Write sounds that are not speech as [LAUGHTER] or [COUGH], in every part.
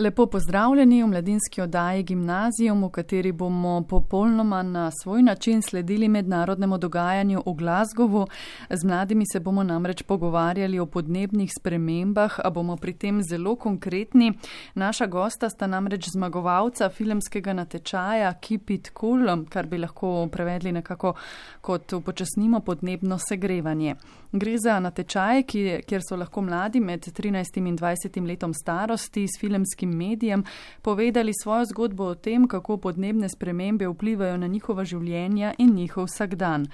Lepo pozdravljeni v mladinski oddaji Gimnazijum, v kateri bomo popolnoma na svoj način sledili mednarodnemu dogajanju v Glasgowu. Z mladimi se bomo namreč pogovarjali o podnebnih spremembah, a bomo pri tem zelo konkretni. Naša gosta sta namreč zmagovalca filmskega natečaja Keep It Cool, kar bi lahko prevedli nekako kot upočasnimo podnebno segrevanje. Gre za natečaj, kjer so lahko mladi med 13 in 20 letom starosti s filmskim medijem povedali svojo zgodbo o tem, kako podnebne spremembe vplivajo na njihova življenja in njihov vsakdan.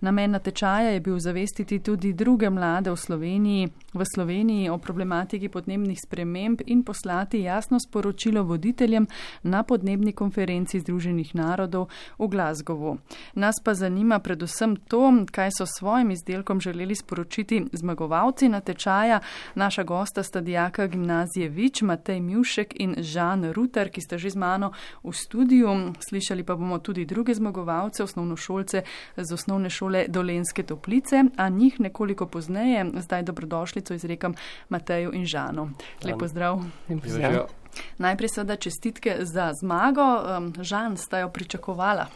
Namen natečaja je bil zavestiti tudi druge mlade v Sloveniji, v Sloveniji o problematiki podnebnih sprememb in poslati jasno sporočilo voditeljem na podnebni konferenci Združenih narodov v Glasgowu. Nas pa zanima predvsem to, kaj so svojim izdelkom želeli sporočiti zmagovalci natečaja. Naša gosta sta dijaka gimnazije Vič, Matej Mjuše, Ivšek in Žan Ruter, ki sta že z mano v studiu. Slišali pa bomo tudi druge zmagovalce, osnovnošolce z osnovne šole Dolenske toplice, a njih nekoliko pozneje. Zdaj dobrodošlico izrekam Mateju in Žanu. Lepo zdrav. Najprej seveda čestitke za zmago. Žan, sta jo pričakovala?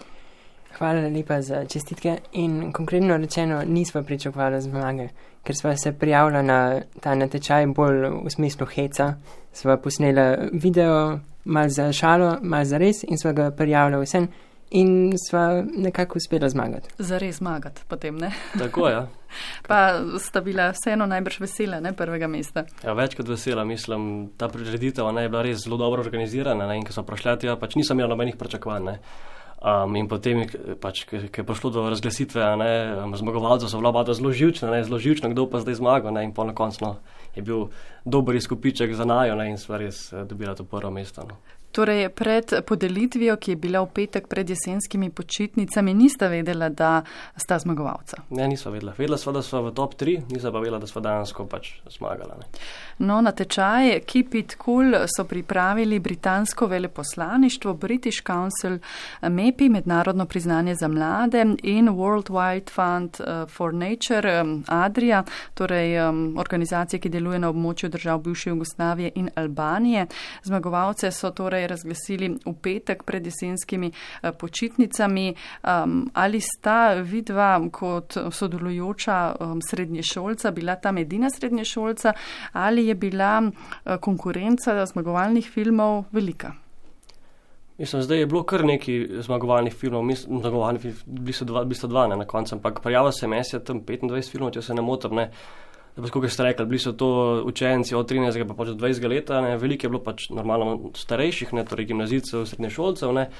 Hvala lepa za čestitke in konkretno rečeno nismo pričakovali zmage, ker smo se prijavili na ta natečaj bolj v smislu heca. Sva posnela video, mal za šalo, mal za res in sva ga prijavila vsem in sva nekako uspela zmagati. Za res zmagati potem, ne? Tako je. Ja. [LAUGHS] pa sta bila vseeno najbrž vesela, ne prvega mesta. Ja, več kot vesela, mislim, ta prireditev je bila res zelo dobro organizirana ne? in ko so prišli tja, pač nisem imela nobenih pričakovanj. Um, in potem, pač, ki je prišlo do razglasitve, ne, zmagovalcev so bila zelo živčna, ne, zelo živčna, kdo pa zdaj zmaga. Ne, in po na koncu no, je bil dober izkupiček za najo ne, in sva res eh, dobila to prvo mesto. No. Torej, pred podelitvijo, ki je bila v petek pred jesenskimi počitnicami, nista vedela, da sta zmagovalca. Ne, nisva vedela. Vedela sva, da sva v top 3, nisva pa vedela, da sva dansko pač zmagala. Ne. No, na tečaj Keep It Cool so pripravili britansko veleposlaništvo, British Council, MEPI, mednarodno priznanje za mlade in World Wide Fund uh, for Nature, um, Adria, torej um, organizacije, ki deluje na območju držav bivše Jugoslavije in Albanije. Zmagovalce so torej razglasili v petek pred jesenskimi eh, počitnicami. Ali sta vidva kot sodelujoča srednješolca bila tam edina srednješolca ali je bila uh, konkurenca zmagovalnih filmov velika? Mislim, zdaj je bilo kar nekaj zmagovalnih filmov, mislim, zmagovalnih, bili so dva, bili so dva ne, na koncu, ampak prijavil se mes je tam 25 filmov, če se ne motim. Ne. Kot ste rekli, bili so to učenci od 13 pa pač do 20 let, veliko je bilo pač normalno starejših, ne, torej gimnazijcev, srednješolcev, ne,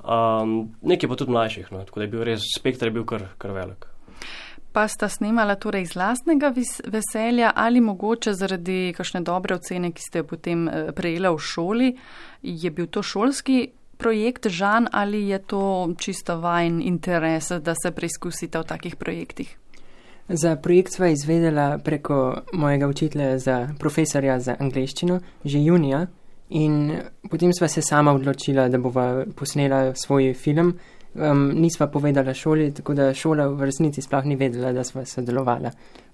um, nekaj pa tudi mlajših, no, tako da je bil res spektr je bil kar, kar velik. Pa sta snimala torej iz lastnega veselja ali mogoče zaradi kakšne dobre ocene, ki ste jo potem eh, prejela v šoli, je bil to šolski projekt Žan ali je to čisto vajen interes, da se preizkusite v takih projektih? Za projekt sva izvedela preko mojega učitelja za profesorja za angliščino že junija in potem sva se sama odločila, da bova posnela svoj film. Um, nisva povedala šoli, tako da šola v resnici sploh ni vedela, da sva sodelovala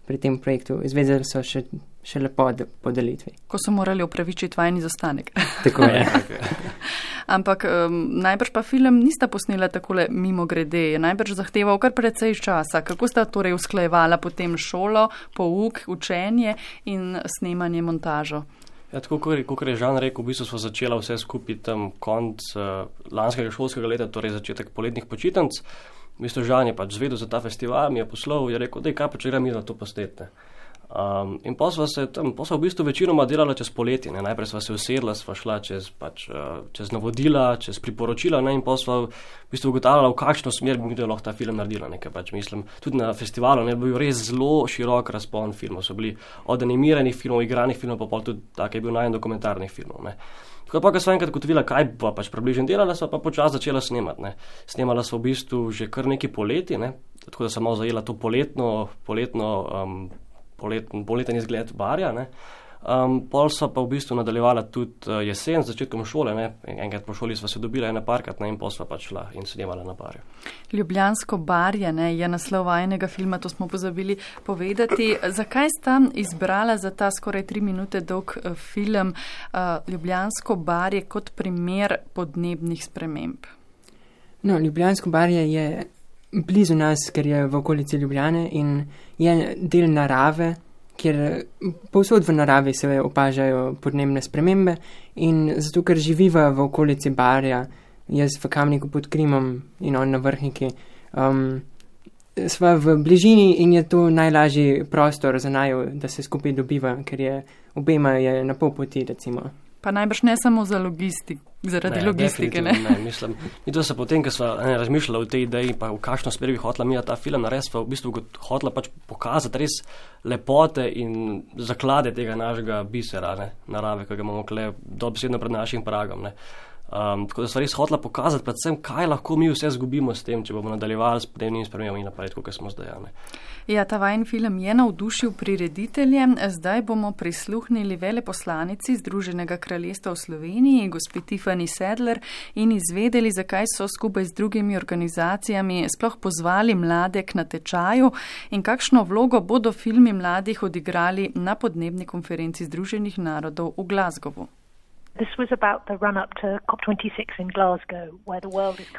pri tem projektu. Izvedeli so še, še lepo po delitvi. Ko so morali upravičiti vajni zastanek. [LAUGHS] Tako je. [LAUGHS] Ampak um, najbrž pa film nista posnela takole mimo grede, je najbrž zahteval kar precej časa. Kako sta torej usklajevala potem šolo, pouk, učenje in snemanje montažo? Ja, tako kot je Žan rekel, v bistvu smo začela vse skupaj tam konc uh, lanskega šolskega leta, torej začetek poletnih počitnic. V bistvu Žan je pač zvedel za ta festival, mi je poslal je rekel, da je kaj pa če grem na to posnetne. Um, in pa smo se tam, pa smo v bistvu večinoma delali čez poletje. Ne. Najprej smo se usedla, smo šla čez, pač, uh, čez navodila, čez priporočila ne. in pa smo v bistvu ugotavljali, v kakšno smer bi mi lahko ta film naredila. Nekaj, pač, mislim, tudi na festivalu je bil res zelo širok razpon filmov. So bili od animiranih filmov, igranih filmov, pa tudi tak je bil najen dokumentarnih filmov. Ne. Tako pa, ko sem enkrat ugotovila, kaj bo pač približno delala, so pa počasi začela snemati. Ne. Snemala so v bistvu že kar neki poleti, ne. tako da sem malo zajela to poletno, poletno um, poleten, poleten izgled barja. Um, pol so pa v bistvu nadaljevala tudi uh, jesen, z začetkom šole. Ne? Enkrat po šoli smo se dobili ena parkrat ne? in pol sva pač šla in snemala na barju. Ljubljansko barje ne? je naslov vajenega filma, to smo pozabili povedati. Zakaj sta izbrala za ta skoraj tri minute dolg uh, film uh, Ljubljansko barje kot primer podnebnih sprememb? No, Ljubljansko barje je blizu nas, ker je v okolici Ljubljane in je del narave kjer povsod v naravi se opažajo podnebne spremembe in zato, ker živiva v okolici Barja, jaz v Kamniku pod Krimom in on na vrhniki, um, sva v bližini in je to najlažji prostor za najo, da se skupaj dobiva, ker je obema je na pol poti, recimo. Pa najbrž ne samo za logistik, zaradi ne, logistike. Ne? Ne, mislim, mi to se potem, ko smo razmišljali o tej ideji, pa v kakšno smer bi hotela mi ta film narediti, pa v bistvu hotela pač pokazati res lepote in zaklade tega našega bisera, ne, narave, ki ga imamo kle dobesedno pred našim pragom. Ne. Um, tako da sem res hotela pokazati, predvsem, kaj lahko mi vse zgubimo s tem, če bomo nadaljevali s podnebnimi spremembami naprej, kot smo zdaj. Ne. Ja, ta vajen film je navdušil prireditelje. Zdaj bomo prisluhnili veleposlanici Združenega kraljestva v Sloveniji, gospi Tiffany Sedler, in izvedeli, zakaj so skupaj z drugimi organizacijami sploh pozvali mlade k natečaju in kakšno vlogo bodo filmi mladih odigrali na podnebni konferenci Združenih narodov v Glasgowu.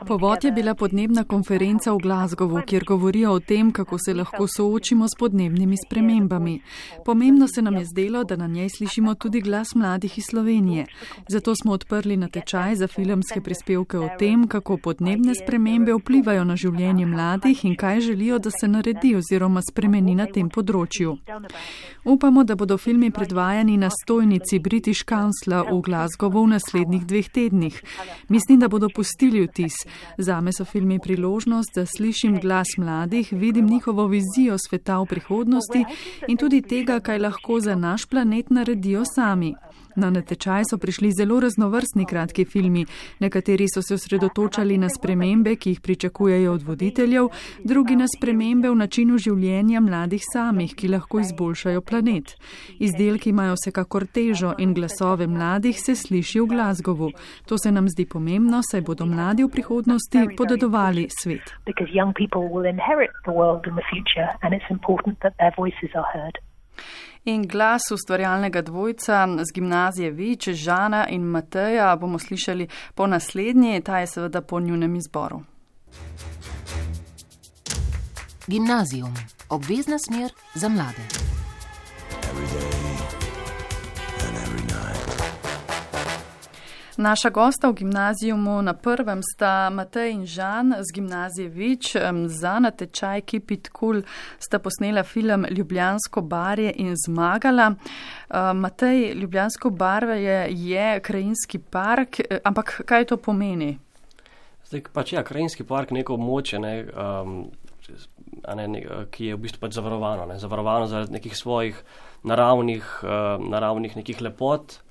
Povod je bila podnebna konferenca v Glasgowu, kjer govorijo o tem, kako se lahko soočimo s podnebnimi spremembami. Pomembno se nam je zdelo, da na njej slišimo tudi glas mladih iz Slovenije. Zato smo odprli natečaj za filmske prispevke o tem, kako podnebne spremembe vplivajo na življenje mladih in kaj želijo, da se naredi oziroma spremeni na tem področju. Upamo, da bodo filmi predvajani na stojnici British Council v Glasgowu. Glasgowu v naslednjih dveh tednih. Mislim, da bodo pustili vtis. Zame so filmi priložnost, da slišim glas mladih, vidim njihovo vizijo sveta v prihodnosti in tudi tega, kaj lahko za naš planet naredijo sami. Na natečaj so prišli zelo raznovrstni kratki filmi. Nekateri so se osredotočali na spremembe, ki jih pričakujejo od voditeljev, drugi na spremembe v načinu življenja mladih samih, ki lahko izboljšajo planet. Izdelki imajo vsekakor težo in glasove mladih se sliši v Glasgowu. To se nam zdi pomembno, saj bodo mladi v prihodnosti podedovali svet. In glas ustvarjalnega dvojca z gimnazije Vič, Žana in Mateja bomo slišali po naslednji, ta je seveda po njunem izboru. Gimnazijum, obvezna smer za mlade. Naša gosta v gimnazijumu na prvem sta Matej in Žan z gimnazije Vič. Za natečaj Keep It Cool sta posnela film Ljubljansko barje in zmagala. Matej, Ljubljansko barve je, je krajinski park, ampak kaj to pomeni? Zdaj, pač ja, krajinski park, neko območje, ne, um, ne, ne, ki je v bistvu pač zavarovano, ne, zavarovano zaradi nekih svojih naravnih, uh, naravnih nekih lepot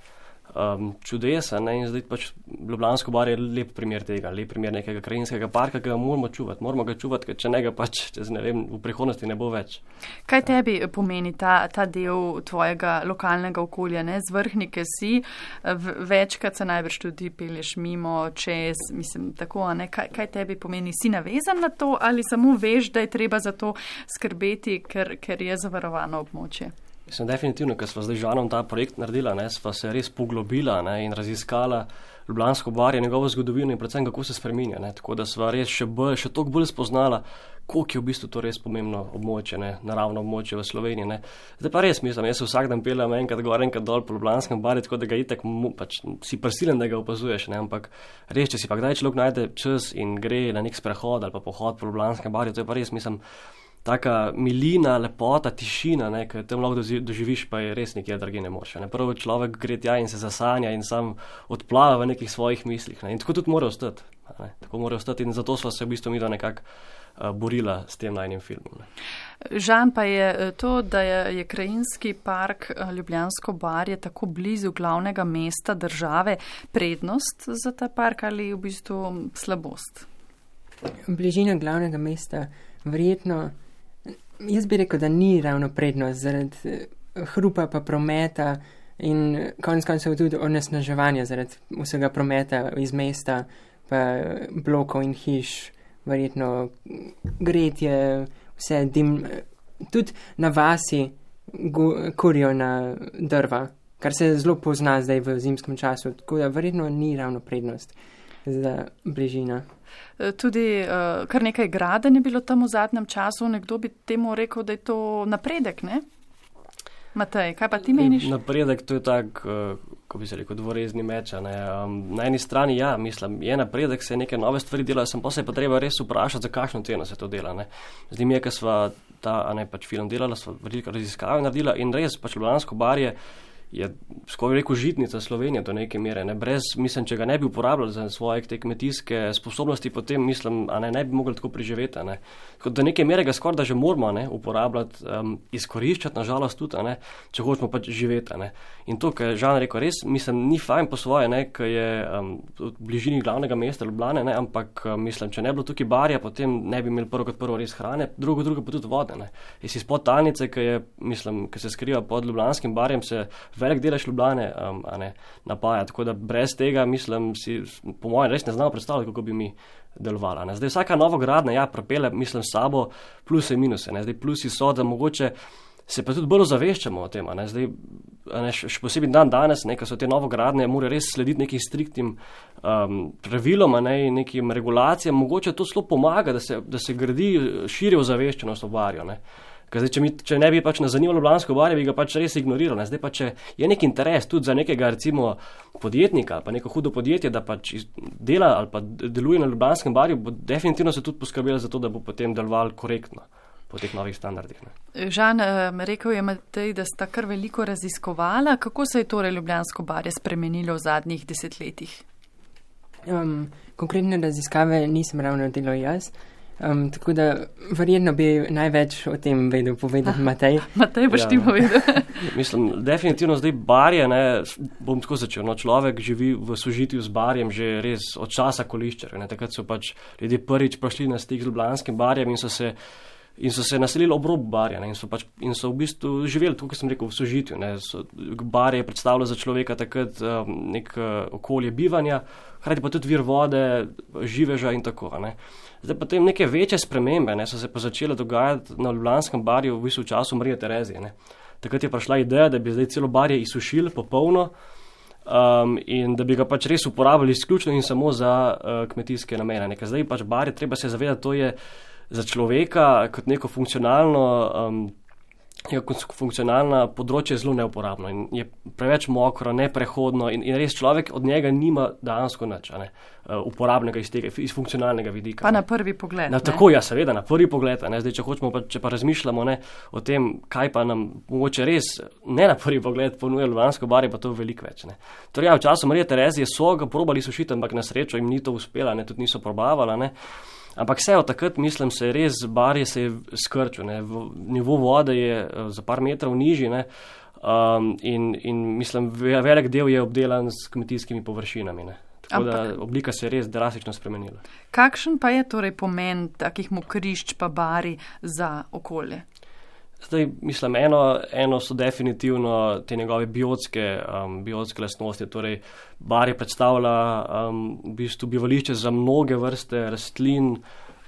um, čudesa. Ne? In zdaj pač Ljubljansko bar je lep primer tega, lep primer nekega krajinskega parka, ki ga moramo čuvati. Moramo ga čuvati, ker če ne ga pač čez, ne vem, v prihodnosti ne bo več. Kaj tebi pomeni ta, ta del tvojega lokalnega okolja, ne? z vrhnike si, večkrat se najbrž tudi peleš mimo, čez, mislim, tako, ne? Kaj, kaj tebi pomeni? Si navezan na to ali samo veš, da je treba za to skrbeti, ker, ker je zavarovano območje? Mislim, definitivno, ker smo zdaj žanom ta projekt naredila, ne, smo se res poglobila ne, in raziskala Ljubljansko barje, njegovo zgodovino in predvsem kako se spreminja. Ne, tako da smo res še, bolj, še toliko bolj spoznala, koliko je v bistvu to res pomembno območje, ne, naravno območje v Sloveniji. Ne. Zdaj pa res mislim, jaz vsak dan peljem enkrat gor, enkrat dol po Ljubljanskem barju, tako da ga itek pač, si prisilen, da ga opazuješ. Ne, ampak res, če si pa kdaj človek najde čas in gre na nek sprehod ali pa pohod po Ljubljanskem barju, to je pa res, mislim taka milina, lepota, tišina, ki tam lahko doživiš, pa je res nekje drugje ne moče. Ne? Prvo človek gre tja in se zasanja in sam odplava v nekih svojih mislih. Ne? In tako tudi mora ostati. Ne? Tako mora ostati in zato smo se v bistvu mi da nekako uh, borila s tem najnim filmom. Ne? Žan pa je eh, to, da je, je krajinski park eh, Ljubljansko bar je tako blizu glavnega mesta države prednost za ta park ali v bistvu slabost? Bližina glavnega mesta verjetno Jaz bi rekel, da ni ravno prednost zaradi eh, hrupa, pa prometa, In konec koncev tudi onesnaževanje zaradi vsega prometa iz mesta, pa blokov in hiš, verjetno gretje, vse dim. Tudi na vasi kurijo na drva, kar se zelo pozna zdaj v zimskem času, tako da verjetno ni ravno prednost za bližina. E, tudi uh, kar nekaj graden je bilo tam v zadnjem času, nekdo bi temu rekel, da je to napredek, ne? Matej, kaj pa ti meniš? Napredek, to je tak, ko bi se rekel, dvorezni meč. Um, na eni strani, ja, mislim, je napredek, se neke nove stvari delajo, sem pa se pa treba res vprašati, za kakšno ceno se to dela. Zdaj mi je, ker sva ta, a ne pač film delala, sva veliko raziskave naredila in res pač Ljubljansko bar je je skoraj rekel žitnica Slovenije do neke mere. Ne? Brez, mislim, če ga ne bi uporabljali za svoje te kmetijske sposobnosti, potem mislim, a ne, ne bi mogli tako preživeti. Ne? Tako do neke mere ga skoraj da že moramo ne, uporabljati, um, izkoriščati, nažalost tudi, ne, če hočemo pač živeti. Ne? In to, kar je Žan rekel, res mislim, ni fajn po svoje, ne, ker je um, v bližini glavnega mesta Ljubljane, ne, ampak mislim, če ne bi bilo tukaj barja, potem ne bi imeli prvo kot prvo res hrane, drugo, drugo pa tudi vode. In si spod talnice, ki je, mislim, ki se skriva pod Ljubljanskim barjem, se velik delež Ljubljane um, ne, napaja. Tako da brez tega, mislim, si, po mojem, res ne znamo predstavljati, kako bi mi delovala. Ne. Zdaj vsaka nova gradnja, ja, propele, mislim, sabo pluse in minuse. Ne. Zdaj plusi so, da mogoče se pa tudi bolj zaveščamo o tem. Ne. Zdaj, ne, še posebej dan danes, ne, ko so te nove gradnje, mora res slediti nekim striktnim um, pravilom, ne, nekim regulacijam. Mogoče to zelo pomaga, da se, da se gradi širjo zaveščenost v barju. Zdaj, če, mi, če ne bi pač nas zanimalo Ljubljansko barje, bi ga pač res ignorirali. Zdaj pa, če je nek interes tudi za nekega, recimo, podjetnika ali pa neko hudo podjetje, da pač dela ali pa deluje na Ljubljanskem barju, bo definitivno se tudi poskrbelo za to, da bo potem deloval korektno. Po teh novih standardih. Ne. Žan, rekel je Matej, da sta kar veliko raziskovala. Kako se je torej Ljubljansko barje spremenilo v zadnjih desetletjih? Um, konkretne raziskave nisem ravno delal jaz. Um, tako da verjetno bi največ o tem vedel povedati Matej. Matej boš ja. ti povedal. [LAUGHS] Mislim, definitivno zdaj barje, ne, bom tako začel, no, človek živi v sožitju z barjem že res od časa koliščer. Takrat so pač ljudje prvič prišli na stik z ljubljanskim barjem in so se in so se naselili ob robu barja ne, in, so pač, in so v bistvu živeli, kot sem rekel, v sožitju. Bar je predstavljal za človeka takrat um, nek uh, okolje bivanja, hkrati pa tudi vir vode, živeža in tako. Ne. Zdaj pa te neke večje spremembe ne, so se pa začele dogajati na Ljubljanskem barju v bistvu času Marije Terezije. Ne. Takrat je prišla ideja, da bi zdaj celo barje izsušili popolno. Um, in da bi ga pač res uporabljali izključno in samo za uh, kmetijske namene. Nekaj. Zdaj pač bar je treba se zavedati, to je za človeka kot neko funkcionalno. Um, Je funkcionalna področje zelo neuporabno in je preveč mokro, neprehodno in, in res človek od njega nima dejansko nič uh, uporabnega iz tega, iz funkcionalnega vidika. Pa ne. na prvi pogled. Na, tako, ja, seveda, na prvi pogled. Zdaj, če hočemo, pa, če pa razmišljamo ne, o tem, kaj pa nam mogoče res ne na prvi pogled ponuja Ljubljansko bar, je pa to veliko več. Torej, ja, v času Marije Terezije so ga probali sušiti, ampak na srečo jim ni to uspelo, tudi niso probavali. Ampak vse od takrat, mislim, se je res barje se je skrčil. Ne. Nivo vode je eh, za par metrov nižji ne. um, in, in mislim, velik del je obdelan s kmetijskimi površinami. Ne. Tako Ampak, da oblika se je res drastično spremenila. Kakšen pa je torej pomen takih mokrišč pa bari za okolje? Zdaj, mislim, eno, eno so definitivno te njegove biotske, um, biotske lastnosti. Torej, bar je predstavlja um, v bistvu bivališče za mnoge vrste rastlin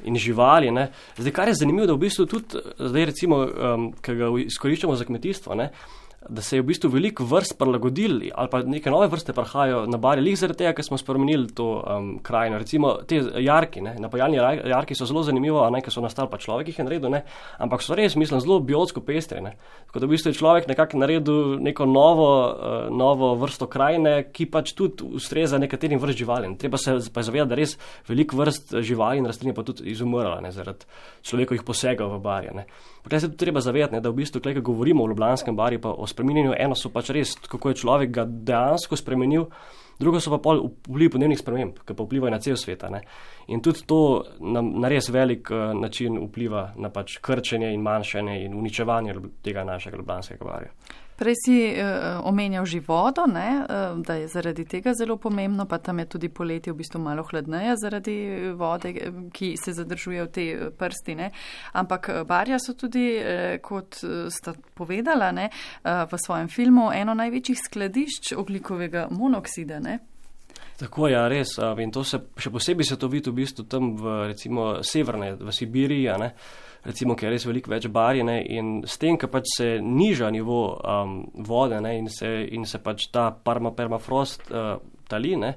in živali. Ne. Zdaj, kar je zanimivo, da v bistvu tudi, zdaj recimo, um, ki ga izkoriščamo za kmetijstvo, ne, da se je v bistvu veliko vrst prilagodili ali pa neke nove vrste prihajajo na barje, lih zaradi tega, ker smo spremenili to um, krajino. Recimo te jarki, ne, napajalni jarki so zelo zanimivo, a ne, ker so nastali pa človek jih je naredil, ne, ampak so res, mislim, zelo biotsko pestre. Ne. Tako da v bistvu je človek nekako naredil neko novo, uh, novo vrsto krajine, ki pač tudi ustreza nekaterim vrst živali. Treba se pa zavedati, da res veliko vrst živali in rastlin je pa tudi izumrlo zaradi človekovih posegov v barje. Ne. Tukaj se tudi treba zavedati, ne, da v bistvu, ko govorimo o Ljubljanskem barju, pa o spremenjenju, eno so pač res, kako je človek ga dejansko spremenil, drugo so pa pol vpliv podnebnih sprememb, ki pa vplivajo na cel svet. In tudi to nam na res velik uh, način vpliva na pač krčenje in manjšanje in uničevanje tega našega Ljubljanskega barja. Prej si uh, omenjal že vodo, ne, uh, da je zaradi tega zelo pomembno, pa tam je tudi poletje v bistvu malo hladneje zaradi vode, ki se zadržuje v te prsti. Ne. Ampak barja so tudi, uh, kot sta povedala ne, uh, v svojem filmu, eno največjih skladišč oglikovega monoksida. Ne. Tako je, ja, res. In to se še posebej se to vidi v bistvu tam v recimo severne, v Sibiriji, ne, recimo, ker je res veliko več barjene in s tem, ker pač se niža nivo um, vode ne, in, se, in se pač ta parma, permafrost uh, tali, ne,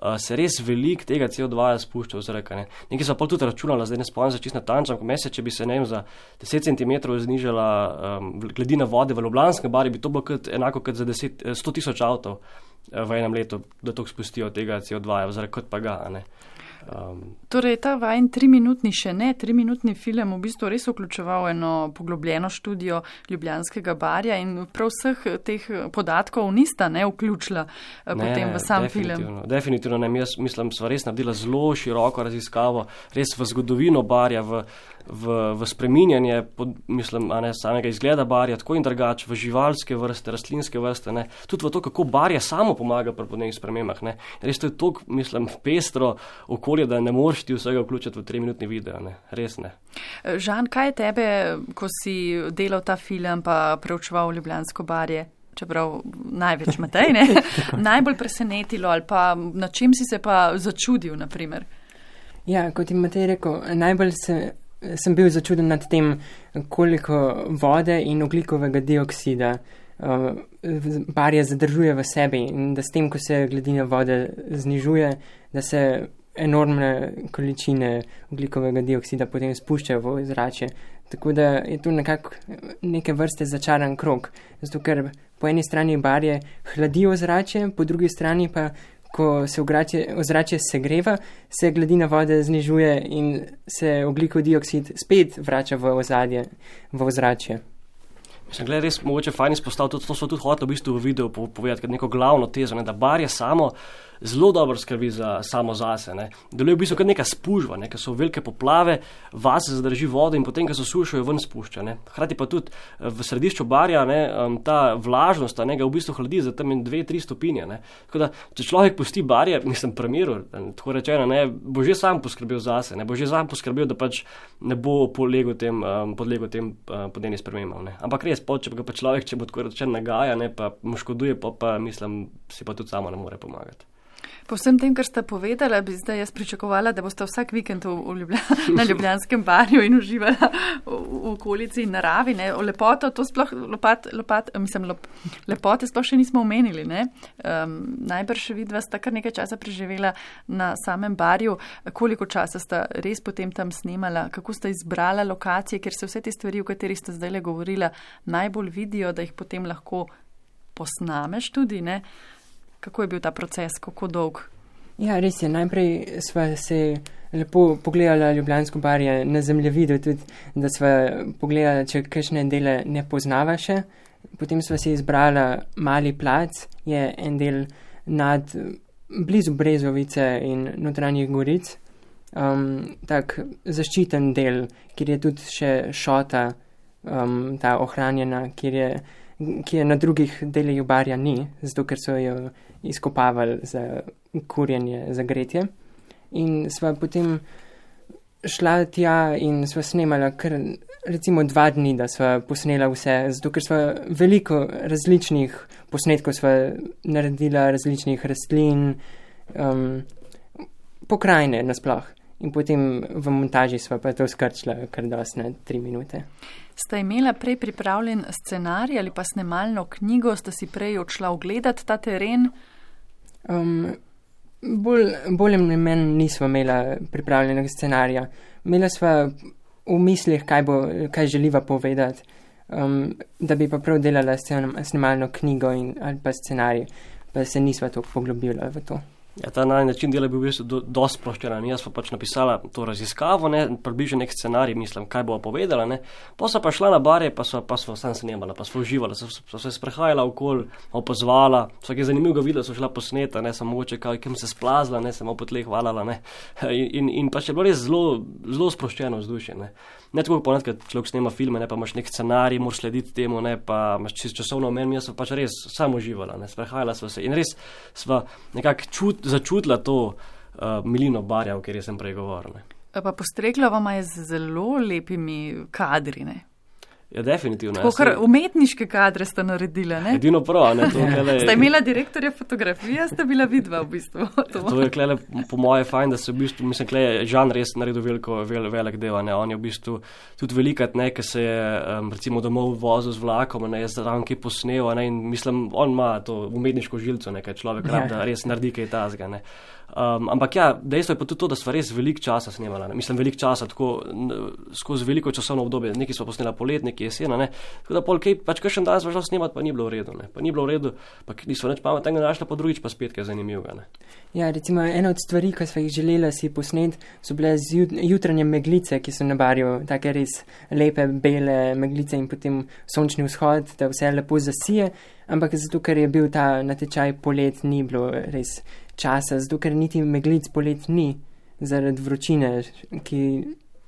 uh, se res veliko tega CO2 spušča v zrak. Ne. Nekaj so pa tudi računali, zdaj ne spomnim se čisto natančno, ko mesec, če bi se ne vem, za 10 cm znižala um, gladina vode v Ljubljanskem barju, bi to bilo kot, enako kot za 10, 100 tisoč avtov v enem letu, da to spustijo tega CO2, oziroma kot pa ga. Um, torej, ta vajen triminutni, še ne triminutni film, v bistvu res vključeval eno poglobljeno študijo Ljubljanskega barja in prav vseh teh podatkov nista ne vključila eh, ne, potem v sam definitivno, film. Definitivno ne, jaz mislim, sva res naredila zelo široko raziskavo, res v zgodovino barja, v, v, v spreminjanje, pod, mislim, ne, samega izgleda barja, tako in drugače, v živalske vrste, rastlinske vrste, ne, tudi v to, kako barja samo pomaga pri podnebnih spremembah. Ne. Res to je tako, mislim, pestro okolje da ne moreš ti vsega vključiti v tri minutni video, ne? res ne. Žan, kaj je tebe, ko si delal ta film, pa preučeval Ljubljansko barje? Čeprav največ Matej, ne? [LAUGHS] [LAUGHS] najbolj presenetilo ali pa na čem si se pa začudil, naprimer? Ja, kot je Matej rekel, najbolj se, sem bil začuden nad tem, koliko vode in oglikovega dioksida uh, barja zadržuje v sebi in da s tem, ko se gladina vode znižuje, da se enormne količine ugljikovega dioksida potem spuščajo v zrače. Tako da je to nekako neke vrste začaran krok. Zato, ker po eni strani barje hladijo zrače, po drugi strani pa, ko se ozračje segreva, se gladina vode znižuje in se ugljikov dioksid spet vrača v ozadje, v ozračje. Mislim, je res mogoče fajn izpostaviti, to so tudi hoteli v bistvu v videu povedati, kot neko glavno tezo, ne, da barje samo zelo dobro skrbi za samo zase. Ne. Deluje v bistvu kot neka spužva, ne, ker so velike poplave, vase zadrži vodo in potem, ko se sušijo, jo ven spušča. Ne. Hrati pa tudi eh, v središču barja ne, ta vlažnost ne, ga v bistvu hladi za tam 2-3 stopinje. Tako da, če človek pusti barje, [LAUGHS] mislim, premiru, tako rečeno, ne, bo že sam poskrbel zase, ne bo že sam poskrbel, da pač ne bo podlegel tem, um, podlegel tem uh, podnebnim spremembam. Ampak res, po, če ga pa človek, če bo tako rečeno, nagaja, ne, pa mu škoduje, pa, pa mislim, si pa tudi samo ne more pomagati. Po vsem tem, kar ste povedali, bi zdaj jaz pričakovala, da boste vsak vikend v, v Ljublja, [LAUGHS] na Ljubljanskem barju in uživali v, v okolici in naravi. Ne. O lepoto, to sploh lopat, lopat, mislim, lop, lepote sploh še nismo omenili. Um, najbrž vidva sta kar nekaj časa preživela na samem barju. Koliko časa sta res potem tam snimala, kako sta izbrala lokacije, ker se vse te stvari, o katerih ste zdaj le govorila, najbolj vidijo, da jih potem lahko posnameš tudi. Ne. Kako je bil ta proces, kako dolg? Ja, res je. Najprej smo se lepo pogledali Ljubljansko barje na zemljevidu, tudi da smo pogledali, če kakšne dele ne poznava še. Potem smo si izbrali mali plac, je en del nad blizu Brezovice in notranjih goric. Um, tak zaščiten del, kjer je tudi še šota, um, ta ohranjena, kjer je ki je na drugih delih barja ni, zato ker so jo izkopavali za kurjenje, za gretje. In sva potem šla tja in sva snemala kar recimo dva dni, da sva posnela vse, zato ker sva veliko različnih posnetkov sva naredila, različnih rastlin, um, pokrajine nasploh. In potem v montaži sva pa to skrčila kar dosne tri minute. Sta imela prej pripravljen scenarij ali pa snemalno knjigo, sta si prej odšla ogledati ta teren? Um, bolj, bolj ali manj nismo imela pripravljenega scenarija. Imela sva v mislih, kaj, bo, kaj želiva povedati, um, da bi pa prav delala snemalno knjigo in, ali pa scenarij, pa se nisva tako poglobila v to. Ja, ta naj način dela je bil v bistvu do, dosti sproščen. Jaz pa pač napisala to raziskavo, ne, približno nek scenarij, mislim, kaj bo povedala. Ne. Pa so pa šla na bare, pa so pa so sam snemala, pa so uživala, so, so se sprehajala okoli, opozvala, vsak je zanimivo ga videla, so šla posneta, ne, samo mogoče kaj, kim se splazla, ne, samo po tleh hvalala, ne. [LAUGHS] In, in, in pač je bilo res zelo, zelo sproščeno vzdušje, ne. Ne tako ponad, kad človek snema filme, ne, pa imaš nek scenarij, moraš slediti temu, ne, pa imaš časovno omen, jaz sem pač res samo uživala, ne, sprehajala sva se in res sva nekako čut, začutila to uh, milino barja, o kateri sem prej govoril. Ne. Pa postregla vama je z zelo lepimi kadri. Ne? Ja, definitivno. Tako kar umetniške kadre ste naredili. Edino prav, ne to. Klele, ste imela direktorja fotografije, ste bila vidva v bistvu. [LAUGHS] To, to je klele, po moje fajn, da se v bistvu, mislim, klele, Žan res naredil veliko, vel, velik del, ne. On je v bistvu tudi velikat, ne, ker se je um, recimo domov vozil z vlakom, ne, je zraven kaj posnel, ne, in mislim, on ima to umetniško žilco, nekaj človek, ja. da res naredi kaj tazga, ne. Um, ampak ja, dejstvo je pa tudi to, da smo res veliko časa snemali. Ne? Mislim, veliko časa, tako skozi veliko časovno obdobje. Nekaj smo posneli polet, nekaj jesena. Ne? Tako da polkej, pač kakšen dan smo šli snemati, pa ni bilo v redu. Ne? Pa ni bilo v redu, pa nismo več pametnega našli, pa drugič pa spet kaj zanimivega. Ja, recimo ena od stvari, ki smo jih želeli si posneti, so bile jutranje meglice, ki so na barju, take res lepe, bele meglice in potem sončni vzhod, da vse lepo zasije. Ampak zato, ker je bil ta natečaj polet, ni bilo res časa, zato ker niti meglic polet ni, zaradi vročine, ki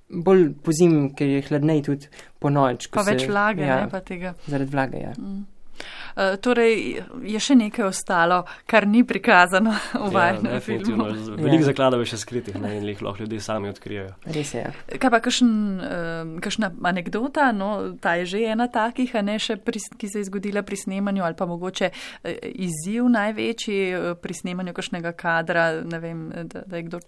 bolj po zim, ker je hladnej tudi po noč. Pa se, več vlage, ja, ne pa tega. Zaradi vlage, ja. Mm. Uh, torej, je še nekaj ostalo, kar ni prikazano [LAUGHS] v vajnem ja, filmu. Veliko ja. zakladov je še skritih ne, in jih lahko ljudje sami odkrijejo. Res je. Kaj pa kakšen, uh, kakšna anekdota, no, ta je že ena takih, a ne še, pri, ki se je zgodila pri snemanju ali pa mogoče uh, izziv največji uh, pri snemanju kakšnega kadra, ne vem, da, da je kdo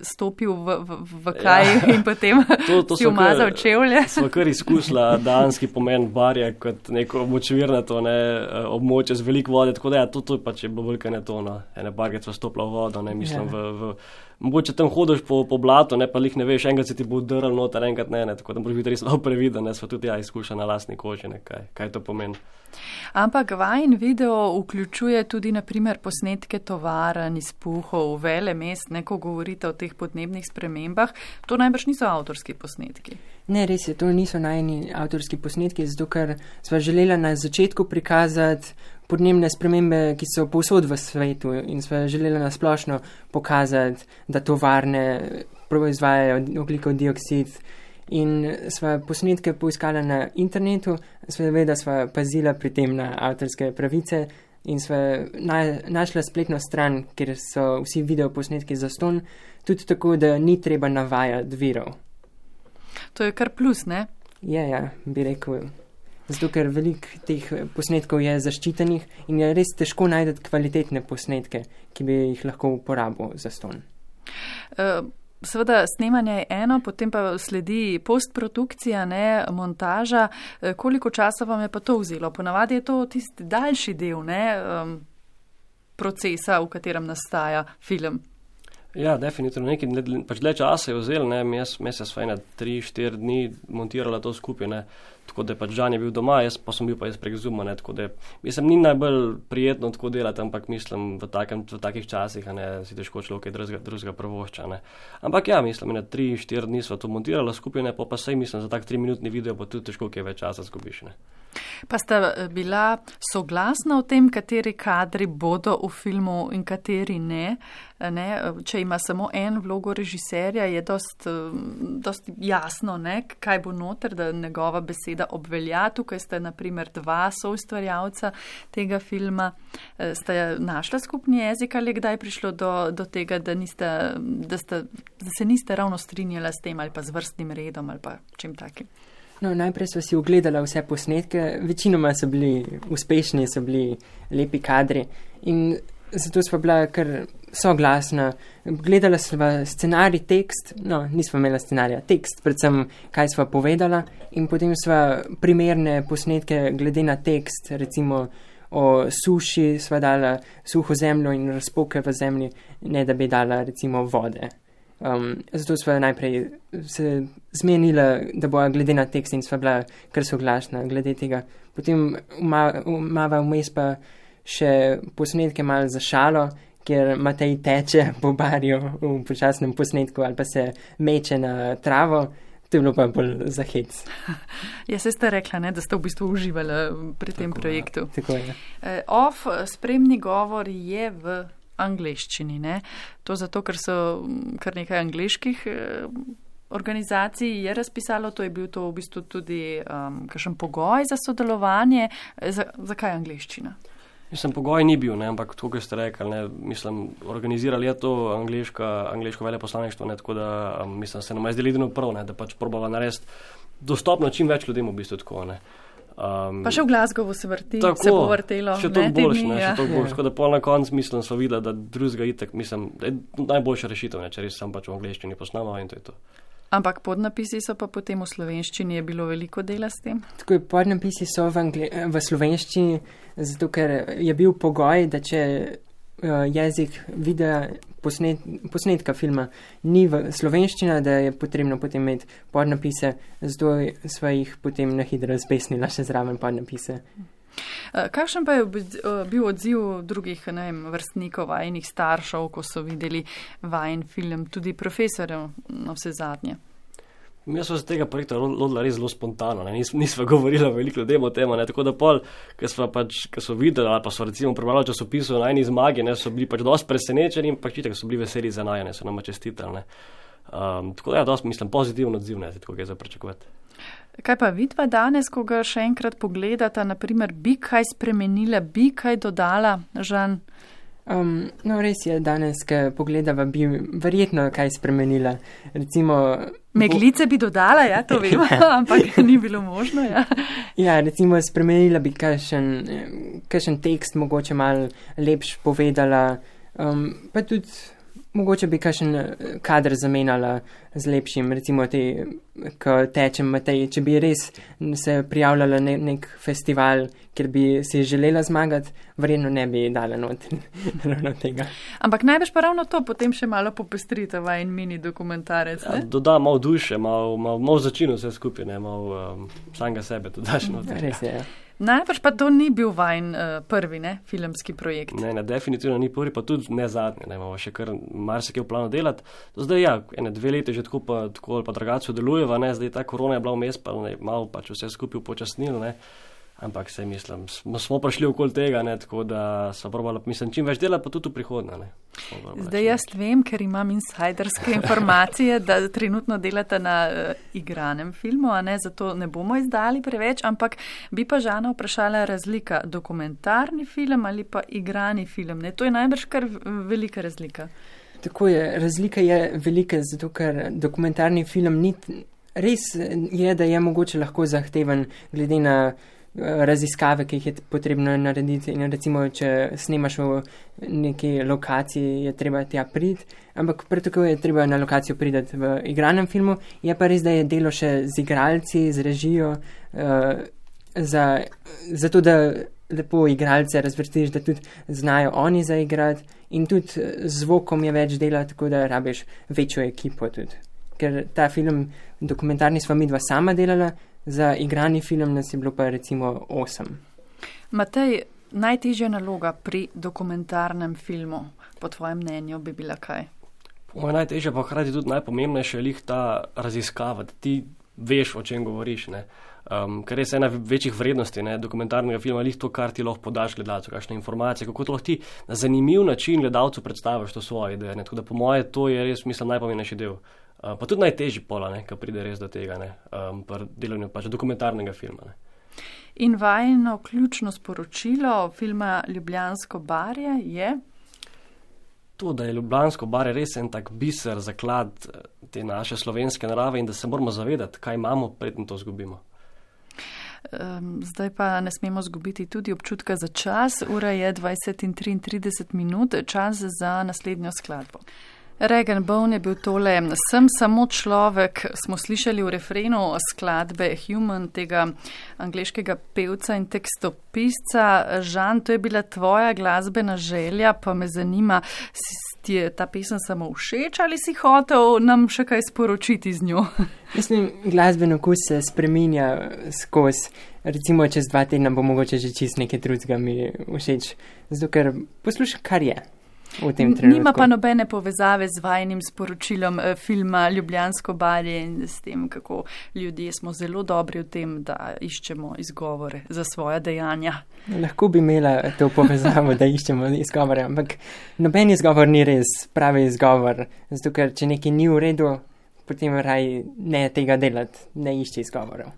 stopil v, v, v kaj ja. in potem [LAUGHS] to, to [LAUGHS] si umazal čevlje. Smo kar izkusila danski pomen barja kot neko močvirnato ne, eh, območje z veliko vode, tako da ja, to, to je pač bilo veliko netono. Ene barge so stopila v vodo, ne mislim ja. v. v Mogoče tam hodiš po, po blatu, ne pa jih ne veš, enkrat se ti bo drl noter, enkrat ne, ne tako da moraš biti res zelo previden, ne smo tudi ja izkušali na lastni koži, ne, kaj, kaj to pomeni. Ampak vajen video vključuje tudi naprimer posnetke tovaran, izpuhov, vele mest, neko govorite o teh podnebnih spremembah. To najbrž niso avtorski posnetki. Ne, res je, to niso najni avtorski posnetki, zato ker sva želela na začetku prikazati podnebne spremembe, ki so povsod v svetu in sva želela na splošno pokazati, da tovarne proizvajajo oglikov dioksid. In sva posnetke poiskala na internetu, seveda sva pazila pri tem na avtorske pravice in sva na, našla spletno stran, kjer so vsi videoposnetki za ston, tudi tako, da ni treba navajati virov. To je kar plus, ne? Ja, ja, bi rekel. Zato, ker veliko teh posnetkov je zaščitenih in je res težko najti kvalitetne posnetke, ki bi jih lahko uporabil za ston. Uh, Seveda, snemanje je eno, potem pa sledi postprodukcija, ne montaža. E, koliko časa vam je pa to vzelo? Ponavadi je to tisti daljši del ne, um, procesa, v katerem nastaja film. Ja, definitivno nekaj pač dlje časa je vzel, ne, mesec, sva ena, tri, štiri dni montirala to skupaj, ne, tako da pač Žan je bil doma, jaz pa sem bil pa jaz prek Zuma, ne, tako da mislim, ni najbolj prijetno tako delati, ampak mislim, v, takem, v takih časih, ne, si težko človek drugega, drugega prvošča, ne. Ampak ja, mislim, ena, tri, štiri dni sva to montirala skupaj, ne, pa pa sej mislim, za tak tri minutni video pa tudi težko kaj več časa zgubiš, ne. Pa sta eh, bila soglasna o tem, kateri kadri bodo v filmu in kateri ne. ne? Če ima samo en vlogo režiserja, je dost, eh, dost jasno, ne? kaj bo noter, da njegova beseda obvelja. Tukaj ste naprimer dva soustvarjalca tega filma. Eh, sta našla skupni jezik ali kdaj prišlo do, do tega, da, niste, da, sta, da se niste ravno strinjala s tem ali pa z vrstnim redom ali pa čim takim? No, najprej smo si ogledali vse posnetke, večinoma so bili uspešni, so bili lepi kadri. In zato smo bila kar soglasna. Gledala smo scenarij, tekst, no, nismo imela scenarija, tekst, predvsem kaj smo povedala. In potem smo primerne posnetke glede na tekst, recimo o suši, smo dala suho zemljo in razpoke v zemlji, ne da bi dala recimo vode. Um, zato smo najprej se zmenili, da bo glede na tekst in sva bila kar soglašna glede tega. Potem imava vmes pa še posnetke mal za šalo, kjer Matej teče [LAUGHS] po barju v počasnem posnetku ali pa se meče na travo. To je bilo pa bolj za hec. [LAUGHS] Ja, se ste rekla, ne, da ste v bistvu uživali pri tem Tako, projektu. Ja, tako je. Eh, Off spremni govor je v angleščini. Ne? To zato, ker so kar nekaj angliških eh, organizacij je razpisalo, to je bil to v bistvu tudi um, kakšen pogoj za sodelovanje. Eh, Za, zakaj angliščina? Mislim, pogoj ni bil, ne, ampak to, kar ste rekli, ne, mislim, organizirali je to angliška, angliško veleposlaništvo, ne, tako da um, mislim, se nam je zdelo edino prav, ne, da pač probava narediti dostopno čim več ljudem v bistvu tako. Ne. Um, Pa še v Glasgowu se vrti, Tako, se bo vrtelo. Še to te boljš, dni, ne, ja. še to boljš. Ja. Tako da pol na koncu mislim, so videli, da drugega itek, mislim, da je najboljša rešitev, ne, če res sam pač v angleščini posnamo in to je to. Ampak podnapisi so pa potem v slovenščini, je bilo veliko dela s tem. Tako je, podnapisi so v, angle, v slovenščini, zato ker je bil pogoj, da če jezik videa posnet, posnetka filma ni v slovenščina, da je potrebno potem imeti podnapise, zato sva jih potem na hitro zbesnila še zraven podnapise. Eh, Kakšen pa je eh, bil odziv drugih vem, vrstnikov, vajenih staršev, ko so videli vajen film, tudi profesorjev na vse zadnje? Mi smo se tega projekta lo- lotili res zelo spontano, ne, nis, nismo [LAUGHS] govorili veliko ljudem o tem, ne, tako da pol, ker smo pač, ker so videli, ali pa so recimo prebrali časopisu na eni zmagi, ne, so bili pač dosti presenečeni in pač itak so bili veseli za najene, so nama čestitali, ne. Um, tako da ja, dosti, mislim, pozitiven odziv, ne, tako je za pričakovati. Kaj pa vidva danes, ko ga še enkrat pogledata, naprimer, bi kaj spremenila, bi kaj dodala, Žan? Um, no, res je, danes, ko pogledava, bi verjetno kaj spremenila. Recimo, Meglice bi dodala, ja, to vem, [LAUGHS] [LAUGHS] ampak ni bilo možno. Ja. Ja, recimo spremenila bi kakšen, kakšen tekst, mogoče malo lepš povedala, um, pa tudi mogoče bi kakšen eh, kader zamenjala z lepšim, recimo te, ko tečem Matej, če bi res se prijavljala na nek festival, kjer bi si želela zmagati, verjetno ne bi dala not [LAUGHS] ravno tega. Ampak najbrž pa ravno to potem še malo popestrite vajen mini dokumentarec. Ja, Ne? doda malo duše, malo, malo, malo začino vse skupaj, ne, malo um, samega sebe dodaš [LAUGHS] noter. Res je. ja. Najbrž pa to ni bil vajen uh, prvi ne, filmski projekt. Ne, ne, definitivno ni prvi, pa tudi ne zadnji, ne, imamo še kar marsikaj v planu delati. Do zdaj, ja, ene dve leti že tako pa, tako ali pa drugače sodelujeva, ne, zdaj ta korona je bila vmes, pa ne, malo pač vse skupaj upočasnil, ne. Ampak se mislim, smo, smo prišli okoli tega, ne, tako da so probali, mislim, čim več delati, pa tudi v prihodnje, ne. Zdaj jaz vem, ker imam insajderske informacije, da trenutno delate na uh, igranem filmu, a ne zato ne bomo izdali preveč, ampak bi pa Žana vprašala razlika, dokumentarni film ali pa igrani film. Ne? To je najbrž kar velika razlika. Tako je, razlika je velika, zato ker dokumentarni film ni. Res je, da je mogoče lahko zahteven, glede na raziskave, ki jih je potrebno narediti. In recimo, če snemaš v neki lokaciji, je treba tja priti, ampak tako je treba na lokacijo priti v igranem filmu. Je pa res, da je delo še z igralci, z režijo, uh, za, zato da lepo igralce razvrstiš, da tudi znajo oni zaigrati. In tudi z zvokom je več dela, tako da rabiš večjo ekipo tudi. Ker ta film, dokumentarni, smo mi dva sama delala, za igrani film nas je bilo pa recimo osem. Matej, najtežja naloga pri dokumentarnem filmu, po tvojem mnenju, bi bila kaj? Po mojem najtežje, pa hkrati tudi najpomembnejše je lih ta raziskava, da ti veš, o čem govoriš. Ne? Um, ker res ena večjih vrednosti ne, dokumentarnega filma je to, kar ti lahko podaš gledalcu, kakšne informacije, kako to lahko ti na zanimiv način gledalcu predstaviš to svoje ideje. Ne. Tako da po moje to je res, mislim, najpomembnejši del. Uh, pa tudi najtežji pola, ko pride res do tega, ne, um, pri delanju pač dokumentarnega filma. Ne. In vajno ključno sporočilo filma Ljubljansko barje je, To, da je Ljubljansko bar res en tak biser, zaklad eh, te naše slovenske narave in da se moramo zavedati, kaj imamo, predtem to zgubimo. zdaj pa ne smemo zgubiti tudi občutka za čas, ura je 20 in 33 minut, čas za naslednjo skladbo. Regan Bone je bil tole, sem samo človek, smo slišali v refrenu skladbe Human, tega angliškega pevca in tekstopisca. Žan, to je bila tvoja glasbena želja, pa me zanima, si ti je ta pesem samo všeč ali si hotel nam še kaj sporočiti z njo? [LAUGHS] Mislim, glasben okus se spreminja skozi. Recimo, čez dva tedna bo mogoče že čist nekaj drugega mi všeč, zato ker poslušam, kar je. V tem trenutku. Nima pa nobene povezave z vajnim sporočilom eh, filma Ljubljansko barje in s tem, kako ljudje smo zelo dobri v tem, da iščemo izgovore za svoja dejanja. Lahko bi imela to povezavo, da iščemo izgovore, ampak noben izgovor ni res pravi izgovor, zato ker če nekaj ni v redu, potem raj ne tega delati, ne išči izgovorov.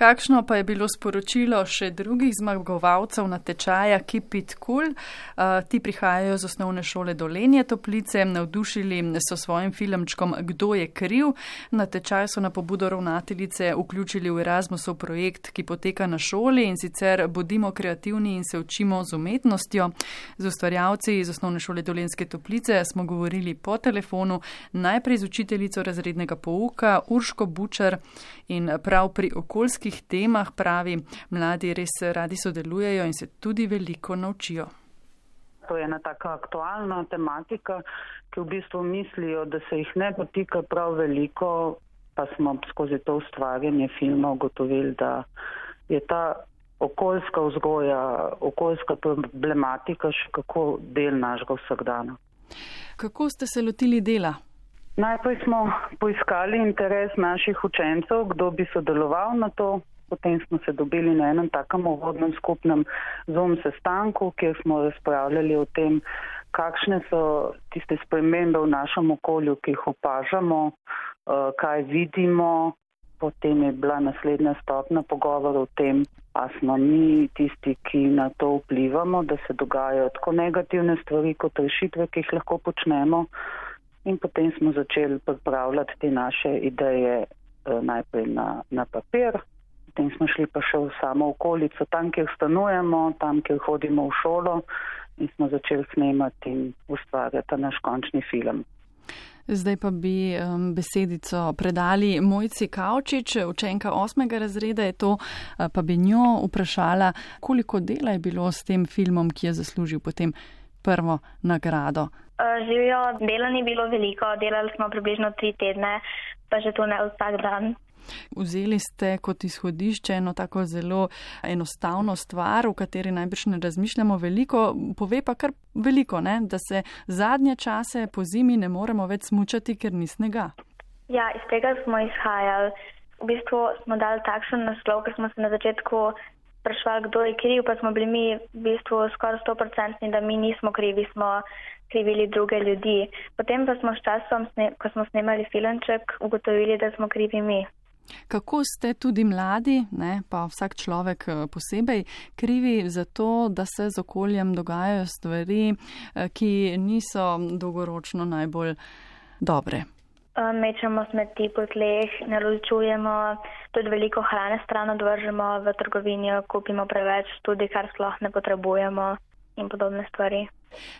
Kakšno pa je bilo sporočilo še drugih zmagovalcev na tečaja Keep It Cool? Uh, ti prihajajo z osnovne šole Dolenje Toplice, navdušili so svojim filmčkom Kdo je kriv. Na tečaj so na pobudo ravnateljice vključili v Erasmusov projekt, ki poteka na šoli in sicer bodimo kreativni in se učimo z umetnostjo. Z ustvarjavci iz osnovne šole Dolenske Toplice smo govorili po telefonu, najprej z učiteljico razrednega pouka Urško Bučar in prav pri okoljskih teh temah, pravi, mladi res radi sodelujejo in se tudi veliko naučijo. To je ena taka aktualna tematika, ki v bistvu mislijo, da se jih ne potika prav veliko, pa smo skozi to ustvarjanje filma ugotovili, da je ta okoljska vzgoja, okoljska problematika še kako del našega vsakdana. Kako ste se lotili dela? Najprej smo poiskali interes naših učencev, kdo bi sodeloval na to. Potem smo se dobili na enem takem uvodnem skupnem Zoom sestanku, kjer smo razpravljali o tem, kakšne so tiste spremembe v našem okolju, ki jih opažamo, eh, kaj vidimo. Potem je bila naslednja stopna pogovor o tem, a smo mi tisti, ki na to vplivamo, da se dogajajo tako negativne stvari kot rešitve, ki jih lahko počnemo. In potem smo začeli pripravljati te naše ideje eh, najprej na, na papir, potem smo šli pa še v samo okolico, tam, kjer stanujemo, tam, kjer hodimo v šolo in smo začeli snemati in ustvarjati naš končni film. Zdaj pa bi um, besedico predali Mojci Kavčič, učenka osmega razreda je to, pa bi njo vprašala, koliko dela je bilo s tem filmom, ki je zaslužil potem prvo nagrado. Eh, živijo, dela ni bilo veliko, delali smo približno tri tedne, pa že to ne vsak dan. Vzeli ste kot izhodišče eno tako zelo enostavno stvar, v kateri najbrž ne razmišljamo veliko, pove pa kar veliko, ne? da se zadnje čase po zimi ne moremo več smučati, ker ni snega. Ja, iz tega smo izhajali. V bistvu smo dali takšen naslov, ker smo se na začetku sprašvali, kdo je kriv, pa smo bili mi v bistvu skoraj 100% da mi nismo krivi, smo krivili druge ljudi. Potem pa smo s časom, ko smo snemali filmček, ugotovili, da smo krivi mi. Kako ste tudi mladi, ne, pa vsak človek eh, posebej, krivi za to, da se z okoljem dogajajo stvari, eh, ki niso dolgoročno najbolj dobre? Eh, mečemo smeti po tleh, ne ločujemo, tudi veliko hrane stran odvržemo v trgovini, kupimo preveč, tudi kar sploh ne potrebujemo in podobne stvari.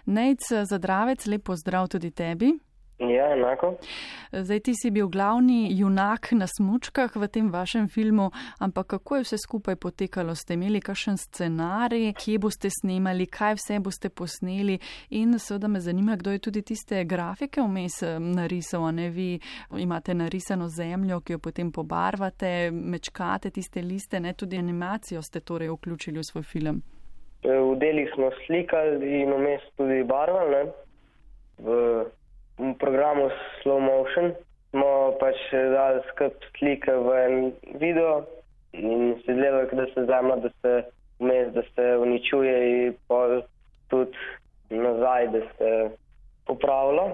Nejc Zadravec, lepo zdrav tudi tebi. Ja, enako. Zdaj ti si bil glavni junak na smučkah v tem vašem filmu, ampak kako je vse skupaj potekalo? Ste imeli kakšen scenarij, kje boste snemali, kaj vse boste posneli in seveda me zanima, kdo je tudi tiste grafike vmes narisal, a ne vi imate narisano zemljo, ki jo potem pobarvate, mečkate tiste liste, ne tudi animacijo ste torej vključili v svoj film. E, v delih smo slikali in vmes tudi barvali. V, v programu Slow Motion smo pač dali skrb slike v en video in se zdelo, da se zemlja, da se vmes, da se uničuje in pol tudi nazaj, da se popravlja.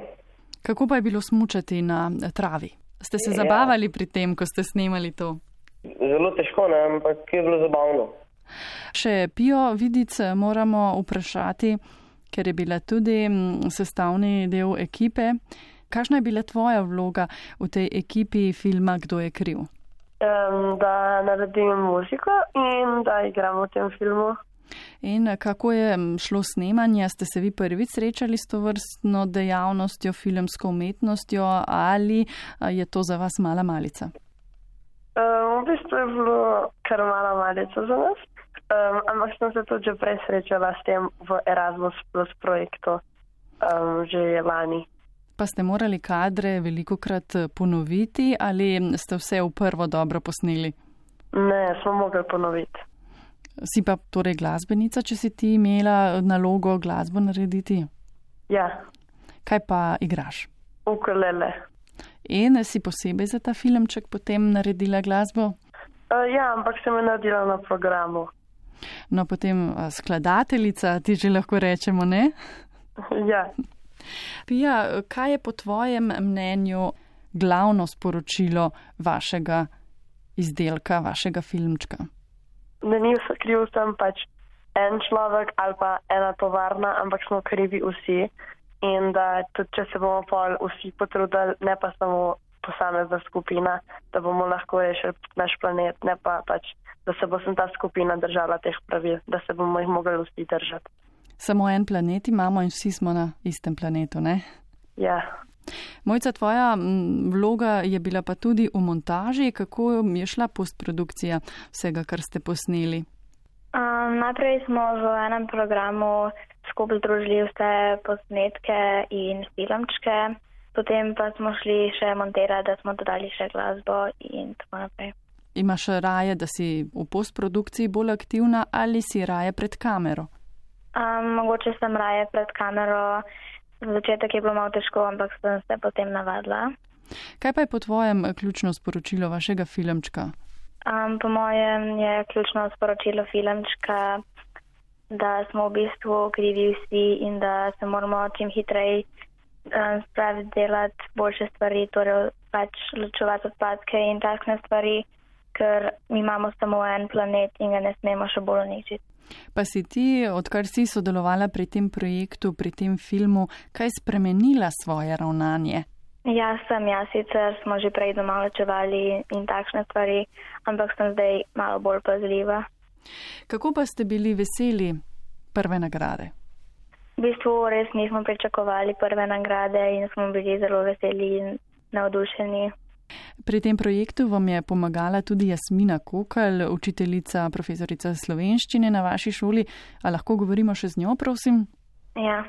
Kako pa je bilo smučati na travi? Ste se ja. zabavali pri tem, ko ste snimali to? Zelo težko, ne? ampak je bilo zabavno. Še Pijo Vidic moramo vprašati, ker je bila tudi sestavni del ekipe. Kakšna je bila tvoja vloga v tej ekipi filma Kdo je kriv? Um, da naredim muziko in da igram v tem filmu. In kako je šlo snemanje? Ste se vi prvič srečali s to vrstno dejavnostjo, filmsko umetnostjo ali je to za vas mala malica? Um, v bistvu je bilo kar mala malica za nas. Um, ampak sem se tudi že prej srečala s tem v Erasmus Plus projektu, um, že lani. Pa ste morali kadre veliko krat eh, ponoviti ali ste vse v prvo dobro posneli? Ne, smo mogli ponoviti. Si pa torej glasbenica, če si ti imela nalogo glasbo narediti? Ja, Kaj pa igraš? ukulele. In si posebej za ta filmček potem naredila glasbo? Uh, ja, ampak sem jo naredila na programu. No, potem skladateljica, ti že lahko rečemo, ne? Ja. Pija, kaj je po tvojem mnenju glavno sporočilo vašega izdelka, vašega filmčka? Da ni vse kriv sem pač en človek ali pa ena tovarna, ampak smo krivi vsi. In da tudi če se bomo pol vsi potrudili, ne pa samo posamezna skupina, da bomo lahko rešili naš planet, ne pa pač, da se bo sem ta skupina držala teh pravil, da se bomo jih mogli vsi držati. Samo en planet imamo in vsi smo na istem planetu, ne? Ja. Mojca, tvoja vloga je bila pa tudi v montaži. Kako je šla postprodukcija vsega, kar ste posneli? Um, najprej smo v enem programu skupaj združili vse posnetke in filmčke, potem pa smo šli še montirati, da smo dodali še glasbo in tako naprej. Imaš raje, da si v postprodukciji bolj aktivna ali si raje pred kamero? Um, mogoče sem raje pred kamero, začetek je bilo malo težko, ampak sem se potem navadila. Kaj pa je po tvojem ključno sporočilo vašega filmčka? Um, po mojem je ključno sporočilo filmčka, da smo v bistvu krivi vsi in da se moramo čim hitreje um, spraviti delati boljše stvari, torej pač ločevati odpadke in takšne stvari, ker imamo samo en planet in ga ne smemo še bolj uničiti. Pa si ti, odkar si sodelovala pri tem projektu, pri tem filmu, kaj spremenila svoje ravnanje? Ja, sem jaz, sicer smo že prej doma ločevali in takšne stvari, ampak sem zdaj malo bolj pazljiva. Kako pa ste bili veseli prve nagrade? V bistvu res nismo pričakovali prve nagrade in smo bili zelo veseli in navdušeni. Pri tem projektu vam je pomagala tudi Jasmina Kokal, učiteljica, profesorica slovenščine na vaši šoli. A lahko govorimo še z njo, prosim? Ja.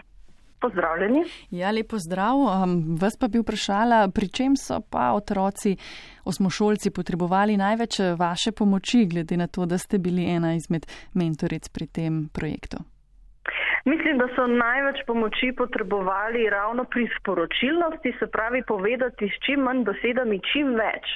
Pozdravljeni. Ja, lepo zdrav. Vas pa bi vprašala, pri čem so pa otroci, osmošolci potrebovali največ vaše pomoči, glede na to, da ste bili ena izmed mentoric pri tem projektu? Mislim, da so največ pomoči potrebovali ravno pri sporočilnosti, se pravi povedati s čim manj besedami čim več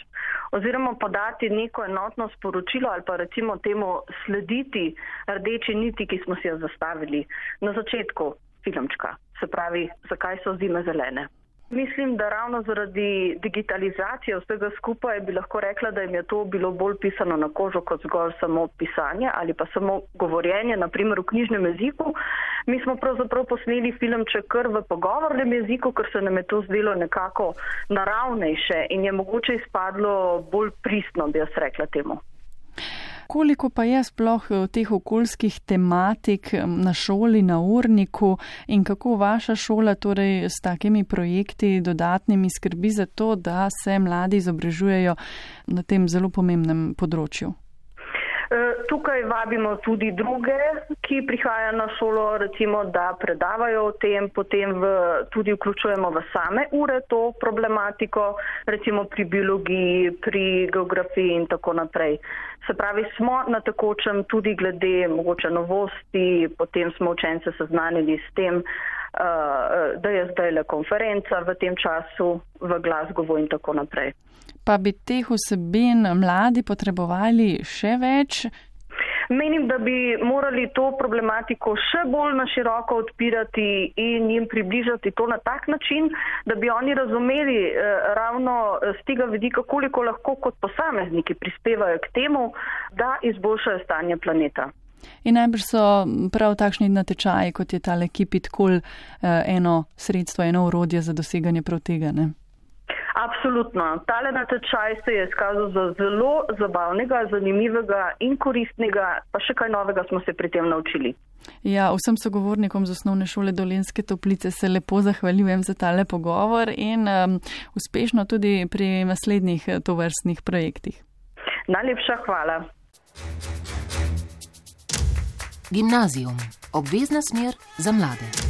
oziroma podati neko enotno sporočilo ali pa recimo temu slediti rdeči niti, ki smo si jo zastavili na začetku filmčka. Se pravi, zakaj so zime zelene. Mislim, da ravno zaradi digitalizacije vsega skupaj bi lahko rekla, da jim je to bilo bolj pisano na kožo kot zgolj samo pisanje ali pa samo govorjenje, naprimer v knjižnem jeziku. Mi smo pravzaprav posneli filmček kar v pogovornem jeziku, ker se nam je to zdelo nekako naravnejše in je mogoče izpadlo bolj pristno, bi jaz rekla temu. Koliko pa je sploh teh okoljskih tematik na šoli, na urniku in kako vaša šola torej s takimi projekti dodatnimi skrbi za to, da se mladi izobražujejo na tem zelo pomembnem področju? Tukaj vabimo tudi druge, ki prihajajo na šolo, recimo, da predavajo o tem, potem v, tudi vključujemo v same ure to problematiko, recimo pri biologiji, pri geografiji in tako naprej. Se pravi, smo na takočem tudi glede mogoče novosti, potem smo učence seznanili s tem, da je zdaj le konferenca v tem času v Glasgowu in tako naprej. Pa bi teh vsebin mladi potrebovali še več? Menim, da bi morali to problematiko še bolj na široko odpirati in jim približati to na tak način, da bi oni razumeli eh, ravno z tega vidika, koliko lahko kot posamezniki prispevajo k temu, da izboljšajo stanje planeta. In najbrž so prav takšni natečaji, kot je tale Kipit Kol, eno sredstvo, eno urodje za doseganje prav tega. Ne? Absolutno. Tale natečaj se je izkazal za zelo zabavnega, zanimivega in koristnega, pa še kaj novega smo se pri tem naučili. Ja, vsem sogovornikom z osnovne šole Dolenske toplice se lepo zahvaljujem za tale pogovor in um, uspešno tudi pri naslednjih tovrstnih projektih. Najlepša hvala. Gimnazijum. Obvezna smer za mlade.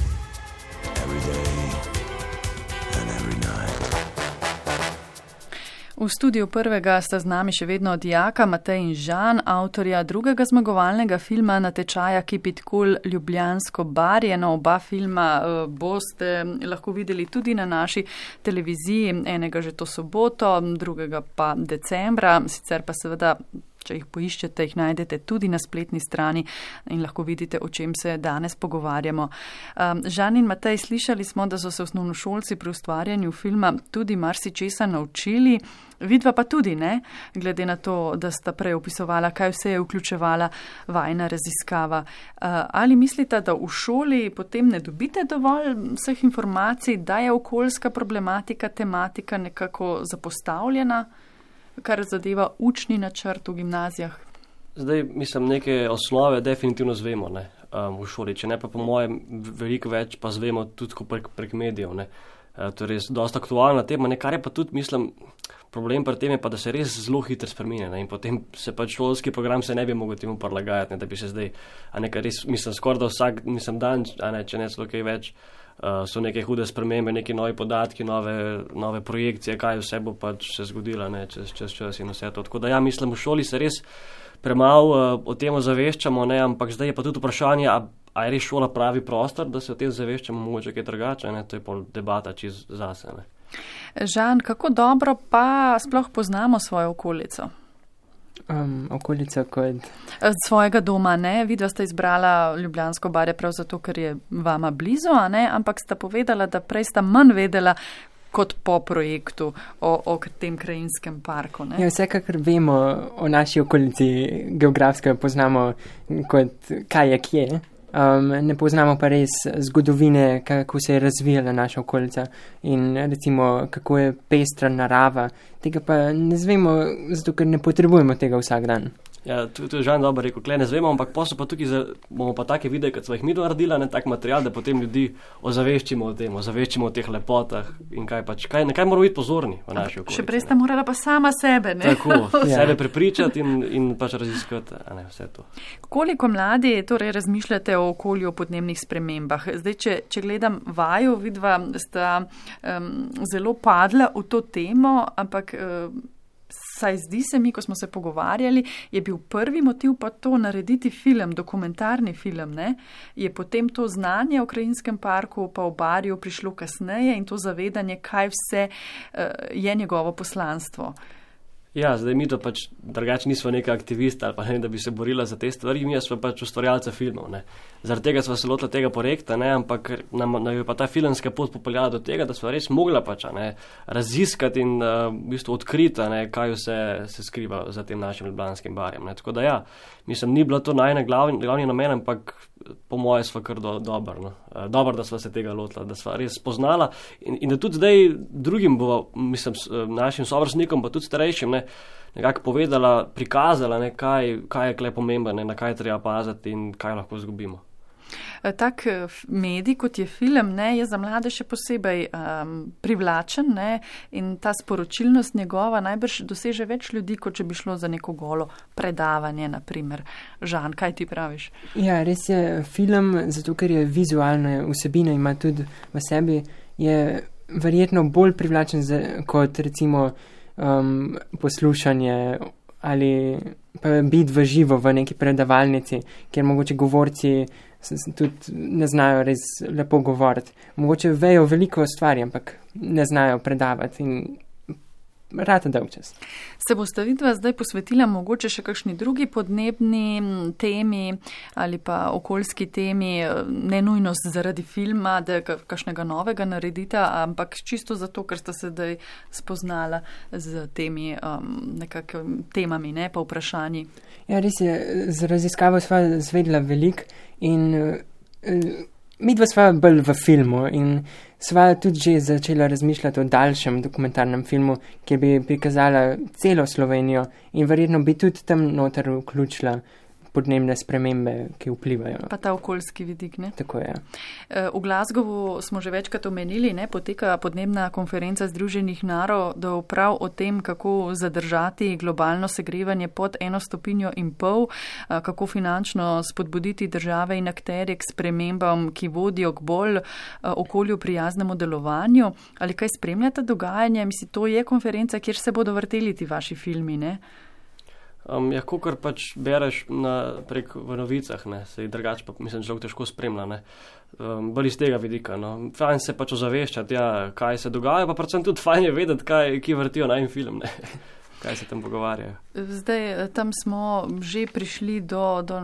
V studiu prvega sta z nami še vedno dijaka Matej in Žan, avtorja drugega zmagovalnega filma na tečaja Kipit Kul Ljubljansko barjeno. Oba filma uh, boste lahko videli tudi na naši televiziji, enega že to soboto, drugega pa decembra, sicer pa seveda Če jih poiščete, jih najdete tudi na spletni strani in lahko vidite, o čem se danes pogovarjamo. Um, Žan in Matej, slišali smo, da so se osnovnošolci pri ustvarjanju filma tudi marsičesa naučili. Vidva pa tudi ne, glede na to, da sta prej opisovala, kaj vse je vključevala vajna raziskava. Uh, ali mislite, da v šoli potem ne dobite dovolj vseh informacij, da je okoljska problematika, tematika nekako zapostavljena? Kar zadeva učni načrt v gimnazijah? Zdaj, mislim, neke osnove definitivno zvemo ne, um, v šoli, če ne pa po mojem, veliko več pa zvemo tudi prek, prek medijev. Ne. Uh, to je res dosta aktualna tema, ne, kar je pa tudi, mislim, problem pri tem je pa, da se res zelo hitro spremenja in potem se pač šolski program se ne bi mogel temu prilagajati, da bi se zdaj, a nekaj res, mislim, skoraj da vsak, mislim, dan, a ne, če ne celo kaj več. Uh, so neke hude spremembe, neki novi podatki, nove, nove projekcije, kaj vse bo pač se zgodilo, ne, čez, čez čas in vse to. Tako da ja, mislim, v šoli se res premalo uh, o tem zaveščamo, ne, ampak zdaj je pa tudi vprašanje, a, a je res šola pravi prostor, da se o tem zaveščamo, mogoče kaj drugače, ne, to je pol debata čez zase. Ne. Žan, kako dobro pa sploh poznamo svojo okolico? Um, okolica kot. Svojega doma, ne? Vidva ste izbrala Ljubljansko barje prav zato, ker je vama blizu, ne? Ampak sta povedala, da prej sta manj vedela kot po projektu o, o tem krajinskem parku. Ja, vsekakor vemo o naši okolici, geografsko poznamo kot kaj je kje. Um, ne poznamo pa res zgodovine, kako se je razvijala naša okolica in recimo kako je pestra narava. Tega pa ne zvemo, zato ker ne potrebujemo tega vsak dan. Ja, to, to je žal dobro rekel, klej ne zvemo, ampak posel pa tukaj, za, bomo pa take videe, kot smo jih mi naredili, ne tak material, da potem ljudi ozaveščimo o tem, ozaveščimo o teh lepotah in kaj pač, kaj, na kaj moramo biti pozorni v naši okolici. Še prej sta morala pa sama sebe, ne? Tako, [LAUGHS] ja. sebe prepričati in, in pač raziskati, a ne vse to. Koliko mladi torej razmišljate o okolju, o podnebnih spremembah? Zdaj, če, če gledam vaju, vidva sta um, zelo padla v to temo, ampak. Um, Saj zdi se mi, ko smo se pogovarjali, je bil prvi motiv pa to narediti film, dokumentarni film. Ne? Je potem to znanje o krajinskem parku pa v barju prišlo kasneje in to zavedanje, kaj vse uh, je njegovo poslanstvo. Ja, zdaj mi to pač drugače nismo neki aktivisti ali pa ne, da bi se borila za te stvari, mi smo pač ustvarjalce filmov. Ne. Zaradi tega smo se lotili tega projekta, ne, ampak nam, nam je pa ta filmska pot popeljala do tega, da smo res mogla pač ne, raziskati in uh, v bistvu odkriti, kaj vse se skriva za tem našim ljubljanskim barjem. Ne. Tako da ja, mislim, ni bilo to najne glavni, glavni namen, ampak po mojem smo kar do, dobro. No. Uh, dobro, da smo se tega lotila, da smo res spoznala in, in da tudi zdaj drugim, bo, mislim, našim sovrstnikom, pa tudi starejšim, ne, nekako povedala, prikazala, ne, kaj, kaj je kle pomembno, na kaj treba paziti in kaj lahko izgubimo. Eh, tak eh, medij, kot je film, ne, je za mlade še posebej um, privlačen ne, in ta sporočilnost njegova najbrž doseže več ljudi, kot če bi šlo za neko golo predavanje, naprimer. Žan, kaj ti praviš? Ja, res je film, zato ker je vizualna vsebina, ima tudi v sebi, je verjetno bolj privlačen za, kot recimo um, poslušanje ali pa biti v živo v neki predavalnici, kjer mogoče govorci tudi ne znajo res lepo govoriti. Mogoče vejo veliko stvari, ampak ne znajo predavati in rata dolčas. Se boste vidva zdaj posvetila mogoče še kakšni drugi podnebni temi ali pa okoljski temi, ne nujno zaradi filma, da kakšnega novega naredite, ampak čisto zato, ker ste se zdaj spoznala z temi um, nekakimi temami, ne pa vprašanji. Ja, res je, z raziskavo sva zvedla veliko in uh, mi dva sva bolj v filmu in sva tudi že začela razmišljati o daljšem dokumentarnem filmu, ki bi prikazala celo Slovenijo in verjetno bi tudi tam noter vključila podnebne spremembe, ki vplivajo. Pa ta okoljski vidik, ne? Tako je. Eh, v Glasgowu smo že večkrat omenili, ne, poteka podnebna konferenca Združenih narodov prav o tem, kako zadržati globalno segrevanje pod eno stopinjo in pol, eh, kako finančno spodbuditi države in akterje k spremembam, ki vodijo k bolj eh, okolju prijaznemu delovanju. Ali kaj spremljate dogajanje? Mislim, to je konferenca, kjer se bodo vrteli ti vaši filmi, ne? Um, ja, kar pač bereš na, prek v novicah, ne, se jih drugače pa mislim, zelo težko spremlja. Um, Bolj iz tega vidika. No. Fajn se pač ozaveščati, ja, kaj se dogaja, pa predvsem tudi fajn je vedeti, kaj, ki vrtijo na en film. Ne. Kaj se tam pogovarjajo? Zdaj, tam smo že prišli do, do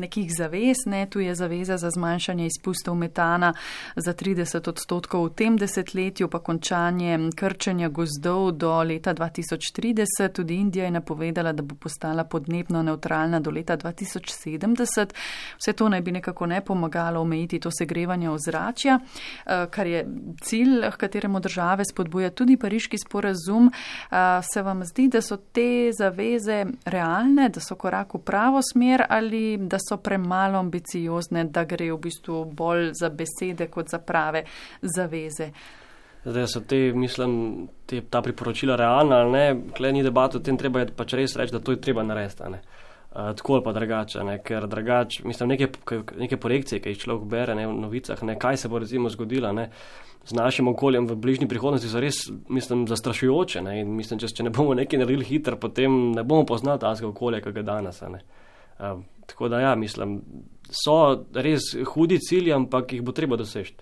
nekih zavez. Ne? Tu je zaveza za zmanjšanje izpustov metana za 30 odstotkov v tem desetletju, pa končanje krčenja gozdov do leta 2030. Tudi Indija je napovedala, da bo postala podnebno neutralna do leta 2070. Vse to naj bi nekako ne pomagalo omejiti to segrevanje ozračja, eh, kar je cilj, kateremu države spodbuja tudi pariški sporazum. Eh, se vam zdi, da so te zaveze realne, da so korak v pravo smer ali da so premalo ambiciozne, da gre v bistvu bolj za besede kot za prave zaveze. Zdaj so te, mislim, te, ta priporočila realna ali ne, klej ni debat o tem, treba je pač res reči, da to je treba narediti. Uh, tako ali pa drugače, ne? ker drugače, mislim, neke, neke projekcije, ki jih človek bere ne, v novicah, ne, kaj se bo recimo zgodilo, ne, z našim okoljem v bližnji prihodnosti so res, mislim, zastrašujoče. Ne? In mislim, če, če ne bomo nekaj naredili hitro, potem ne bomo poznali tega okolja, ki ga danes. Uh, tako da ja, mislim, so res hudi cilji, ampak jih bo treba doseči.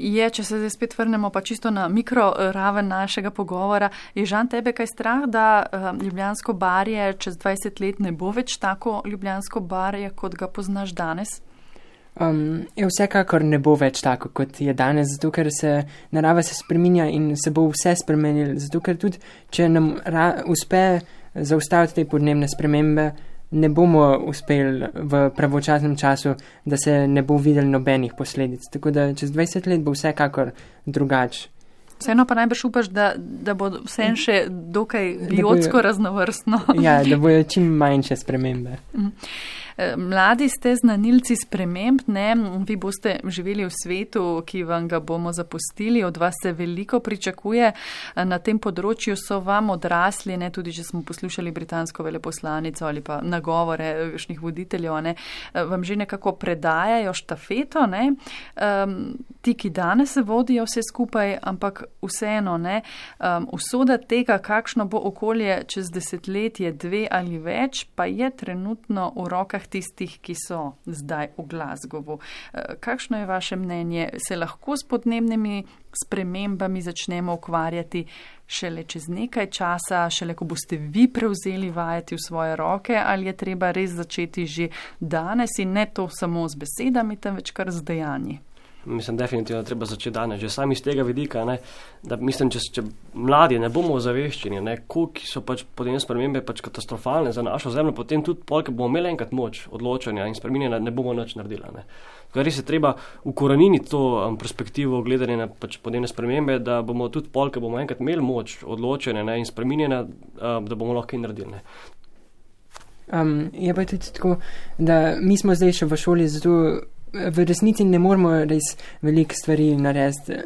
Je, če se zdaj spet vrnemo pa čisto na mikroraven našega pogovora, je žan tebe kaj strah, da uh, Ljubljansko barje čez 20 let ne bo več tako Ljubljansko barje, kot ga poznaš danes? Um, je vsekakor ne bo več tako, kot je danes, zato ker se narava se spreminja in se bo vse spremenilo. Zato ker tudi, če nam ra, uspe zaustaviti te podnebne spremembe, ne bomo uspeli v pravočasnem času, da se ne bo videl nobenih posledic. Tako da čez 20 let bo vsekakor drugače. Vseeno pa najbrž upaš, da, da bo vse en še dokaj biotsko raznovrstno. ja, da bojo [LAUGHS] čim manjše spremembe. Eh, mladi ste znanilci sprememb, ne? vi boste živeli v svetu, ki vam ga bomo zapustili, od vas se veliko pričakuje. Eh, na tem področju so vam odrasli, ne? tudi če smo poslušali britansko veleposlanico ali pa nagovore kakšnih voditeljev, ne? Eh, vam že nekako predajajo štafeto, ne? Um, ti, ki danes vodijo vse skupaj, ampak vseeno ne. Um, usoda tega, kakšno bo okolje čez desetletje, dve ali več, pa je trenutno v rokah tistih, ki so zdaj v Glasgowu. Eh, kakšno je vaše mnenje? Se lahko s podnebnimi spremembami začnemo ukvarjati šele čez nekaj časa, šele ko boste vi prevzeli vajeti v svoje roke, ali je treba res začeti že danes in ne to samo z besedami, temveč kar z dejanji? Mislim, definitivno treba začeti danes, že sami iz tega vidika, ne, da mislim, če, če mladi ne bomo ozaveščeni, koliko so pač podnebne spremembe pač katastrofalne za našo zemljo, potem tudi polk bomo imeli enkrat moč odločanja in spreminjanja, ne bomo nič naredili. Ne. Ker res je treba ukoreniti to um, perspektivo gledanja na pač podnebne spremembe, da bomo tudi polk bomo enkrat imeli moč odločanja ne, in spreminjanja, um, da bomo lahko in naredili. Ne. Um, je pa tudi tako, da mi smo zdaj še v šoli, zato v resnici ne moremo res veliko stvari narediti.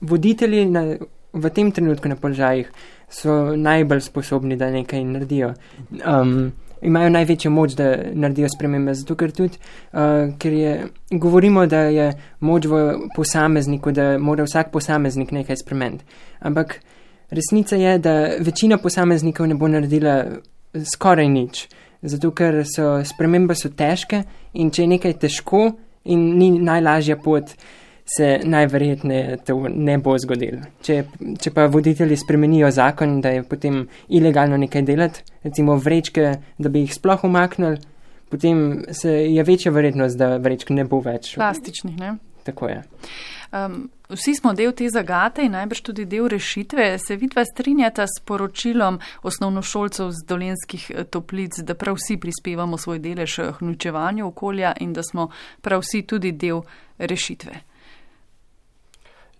Voditelji na, v tem trenutku na položajih so najbolj sposobni, da nekaj naredijo. Um, imajo največjo moč, da naredijo spremembe. Zato, ker tudi, uh, ker je, govorimo, da je moč v posamezniku, da mora vsak posameznik nekaj spremeniti. Ampak resnica je, da večina posameznikov ne bo naredila skoraj nič. Zato, ker so spremembe so težke in če je nekaj težko, in ni najlažja pot, se najverjetneje to ne bo zgodilo. Če, če pa voditelji spremenijo zakon, da je potem ilegalno nekaj delati, recimo vrečke, da bi jih sploh umaknili, potem se je večja verjetnost, da vrečk ne bo več. Plastičnih, ne? Tako je. Um, vsi smo del te zagate in najbrž tudi del rešitve. Se vidva strinjata s poročilom osnovnošolcev z dolenskih eh, toplic, da prav vsi prispevamo svoj delež hnučevanju okolja in da smo prav vsi tudi del rešitve.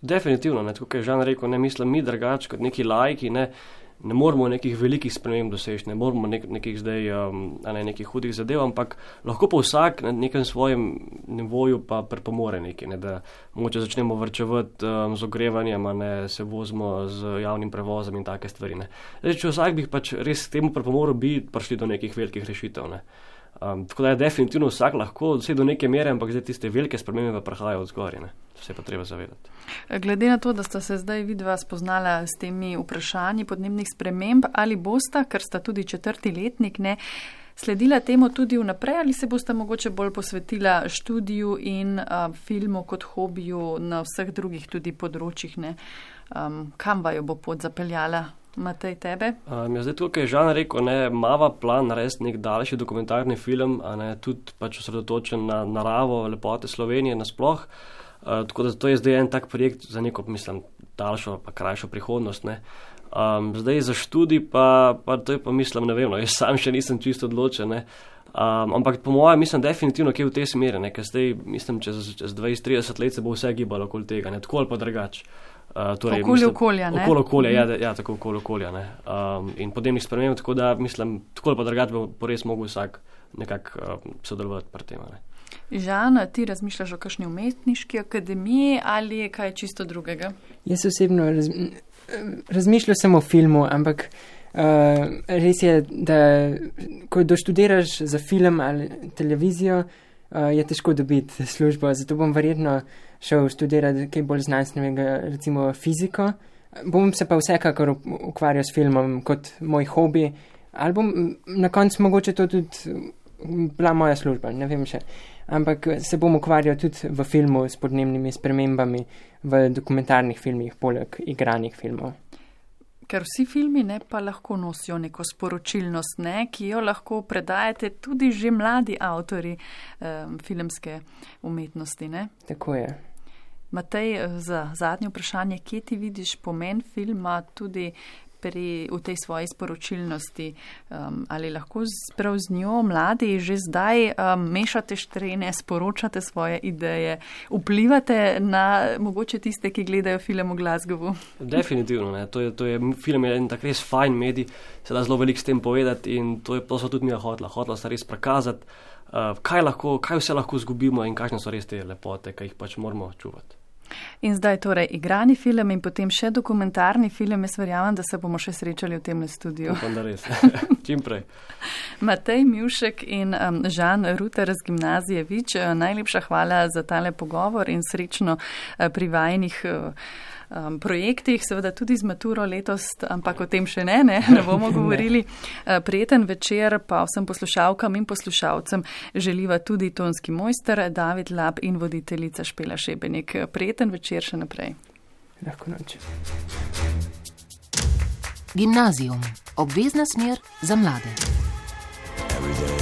Definitivno, ne, tako je Žan rekel, ne mislim mi drugače kot neki lajki, ne, ne moramo nekih velikih sprememb doseči, ne moramo nek, nekih zdaj, um, ne nekih hudih zadev, ampak lahko pa vsak na nekem svojem nivoju pa pripomore nekaj, ne, da moče začnemo vrčevati um, z ogrevanjem, ne se vozimo z javnim prevozom in take stvari. Zdaj, če vsak bi pač res temu pripomoril, bi prišli do nekih velikih rešitev. Ne. Um, tako da je definitivno vsak lahko vse do neke mere, ampak zdaj tiste velike spremembe pa prihajajo od zgoraj. Vse pa treba zavedati. Glede na to, da sta se zdaj vidva spoznala s temi vprašanji podnebnih sprememb, ali bosta, ker sta tudi četrti letnik, ne, sledila temu tudi vnaprej, ali se bosta mogoče bolj posvetila študiju in uh, filmu kot hobiju na vseh drugih tudi področjih, ne, um, kam vajo bo pot zapeljala? Matej, tebe? Um, ja, zdaj, tukaj je Žan rekel, da ima plan narediti nek daljši dokumentarni film, ne, tudi pač osredotočen na naravo, lepote Slovenije nasploh. Uh, tako da to je zdaj en tak projekt za neko, mislim, daljšo, pa krajšo prihodnost. Um, zdaj za študij, pa, pa to je pa mislim, ne vem, no, jaz sam še nisem čisto odločen. Um, ampak po mojem, mislim, definitivno, ki je v tej smeri, ker zdaj, mislim, čez, čez 20-30 let se bo vse gibalo okoli tega, ne tako ali pa drugače. Uh, torej, okoli mislim, okolja. Ne? Okoli okolja, ja, mhm. ja, tako okoli okolja. Um, in podnebnih sprememb, tako da mislim, tako pa drugače bo res mogel vsak nekako uh, sodelovati pri tem. Ne? Žana, ti razmišljaš o kakšni umetniški akademiji ali je kaj čisto drugega? Jaz osebno raz, razmišljam samo o filmu, ampak uh, res je, da ko doštudiraš za film ali televizijo, uh, je težko dobiti službo. Zato bom verjetno šel študirati kaj bolj znanstvenega, recimo fiziko. Bom se pa vsekakor ukvarjal s filmom kot moj hobi, ali bom na koncu mogoče to tudi bila moja služba, ne vem še. Ampak se bom ukvarjal tudi v filmu s podnebnimi spremembami, v dokumentarnih filmih, poleg igranih filmov. Ker vsi filmi ne pa lahko nosijo neko sporočilnost, ne, ki jo lahko predajate tudi že mladi avtori um, filmske umetnosti. Ne? Tako je. Matej, za zadnje vprašanje, kje ti vidiš pomen filma tudi pri, v tej svoji sporočilnosti? Um, ali lahko prav z njo mladi že zdaj um, mešate štrene, sporočate svoje ideje, vplivate na mogoče tiste, ki gledajo film v Glasgowu? Definitivno. To je, to je, film je en tak res fajn medij, se da zelo veliko s tem povedati in to je to, so tudi mi hotla. Hotla sta res prikazati, uh, kaj, lahko, kaj vse lahko zgubimo in kakšne so res te lepote, ki jih pač moramo čuvati. In zdaj torej igrani film in potem še dokumentarni film. Jaz verjamem, da se bomo še srečali v tem studiu. Upam, da res. [LAUGHS] Čim prej. Matej Mjušek in um, Žan Ruter z gimnazije Vič, uh, najlepša hvala za tale pogovor in srečno uh, pri vajnih. Uh, um, projektih, seveda tudi z maturo letos, ampak o tem še ne, ne, [LAUGHS] ne bomo govorili. Uh, prijeten večer pa vsem poslušalkam in poslušalcem želiva tudi tonski mojster David Lab in voditeljica Špela Šebenik. Prijeten večer še naprej. Lahko noč. Gimnazijum. Obvezna smer za mlade. Every day.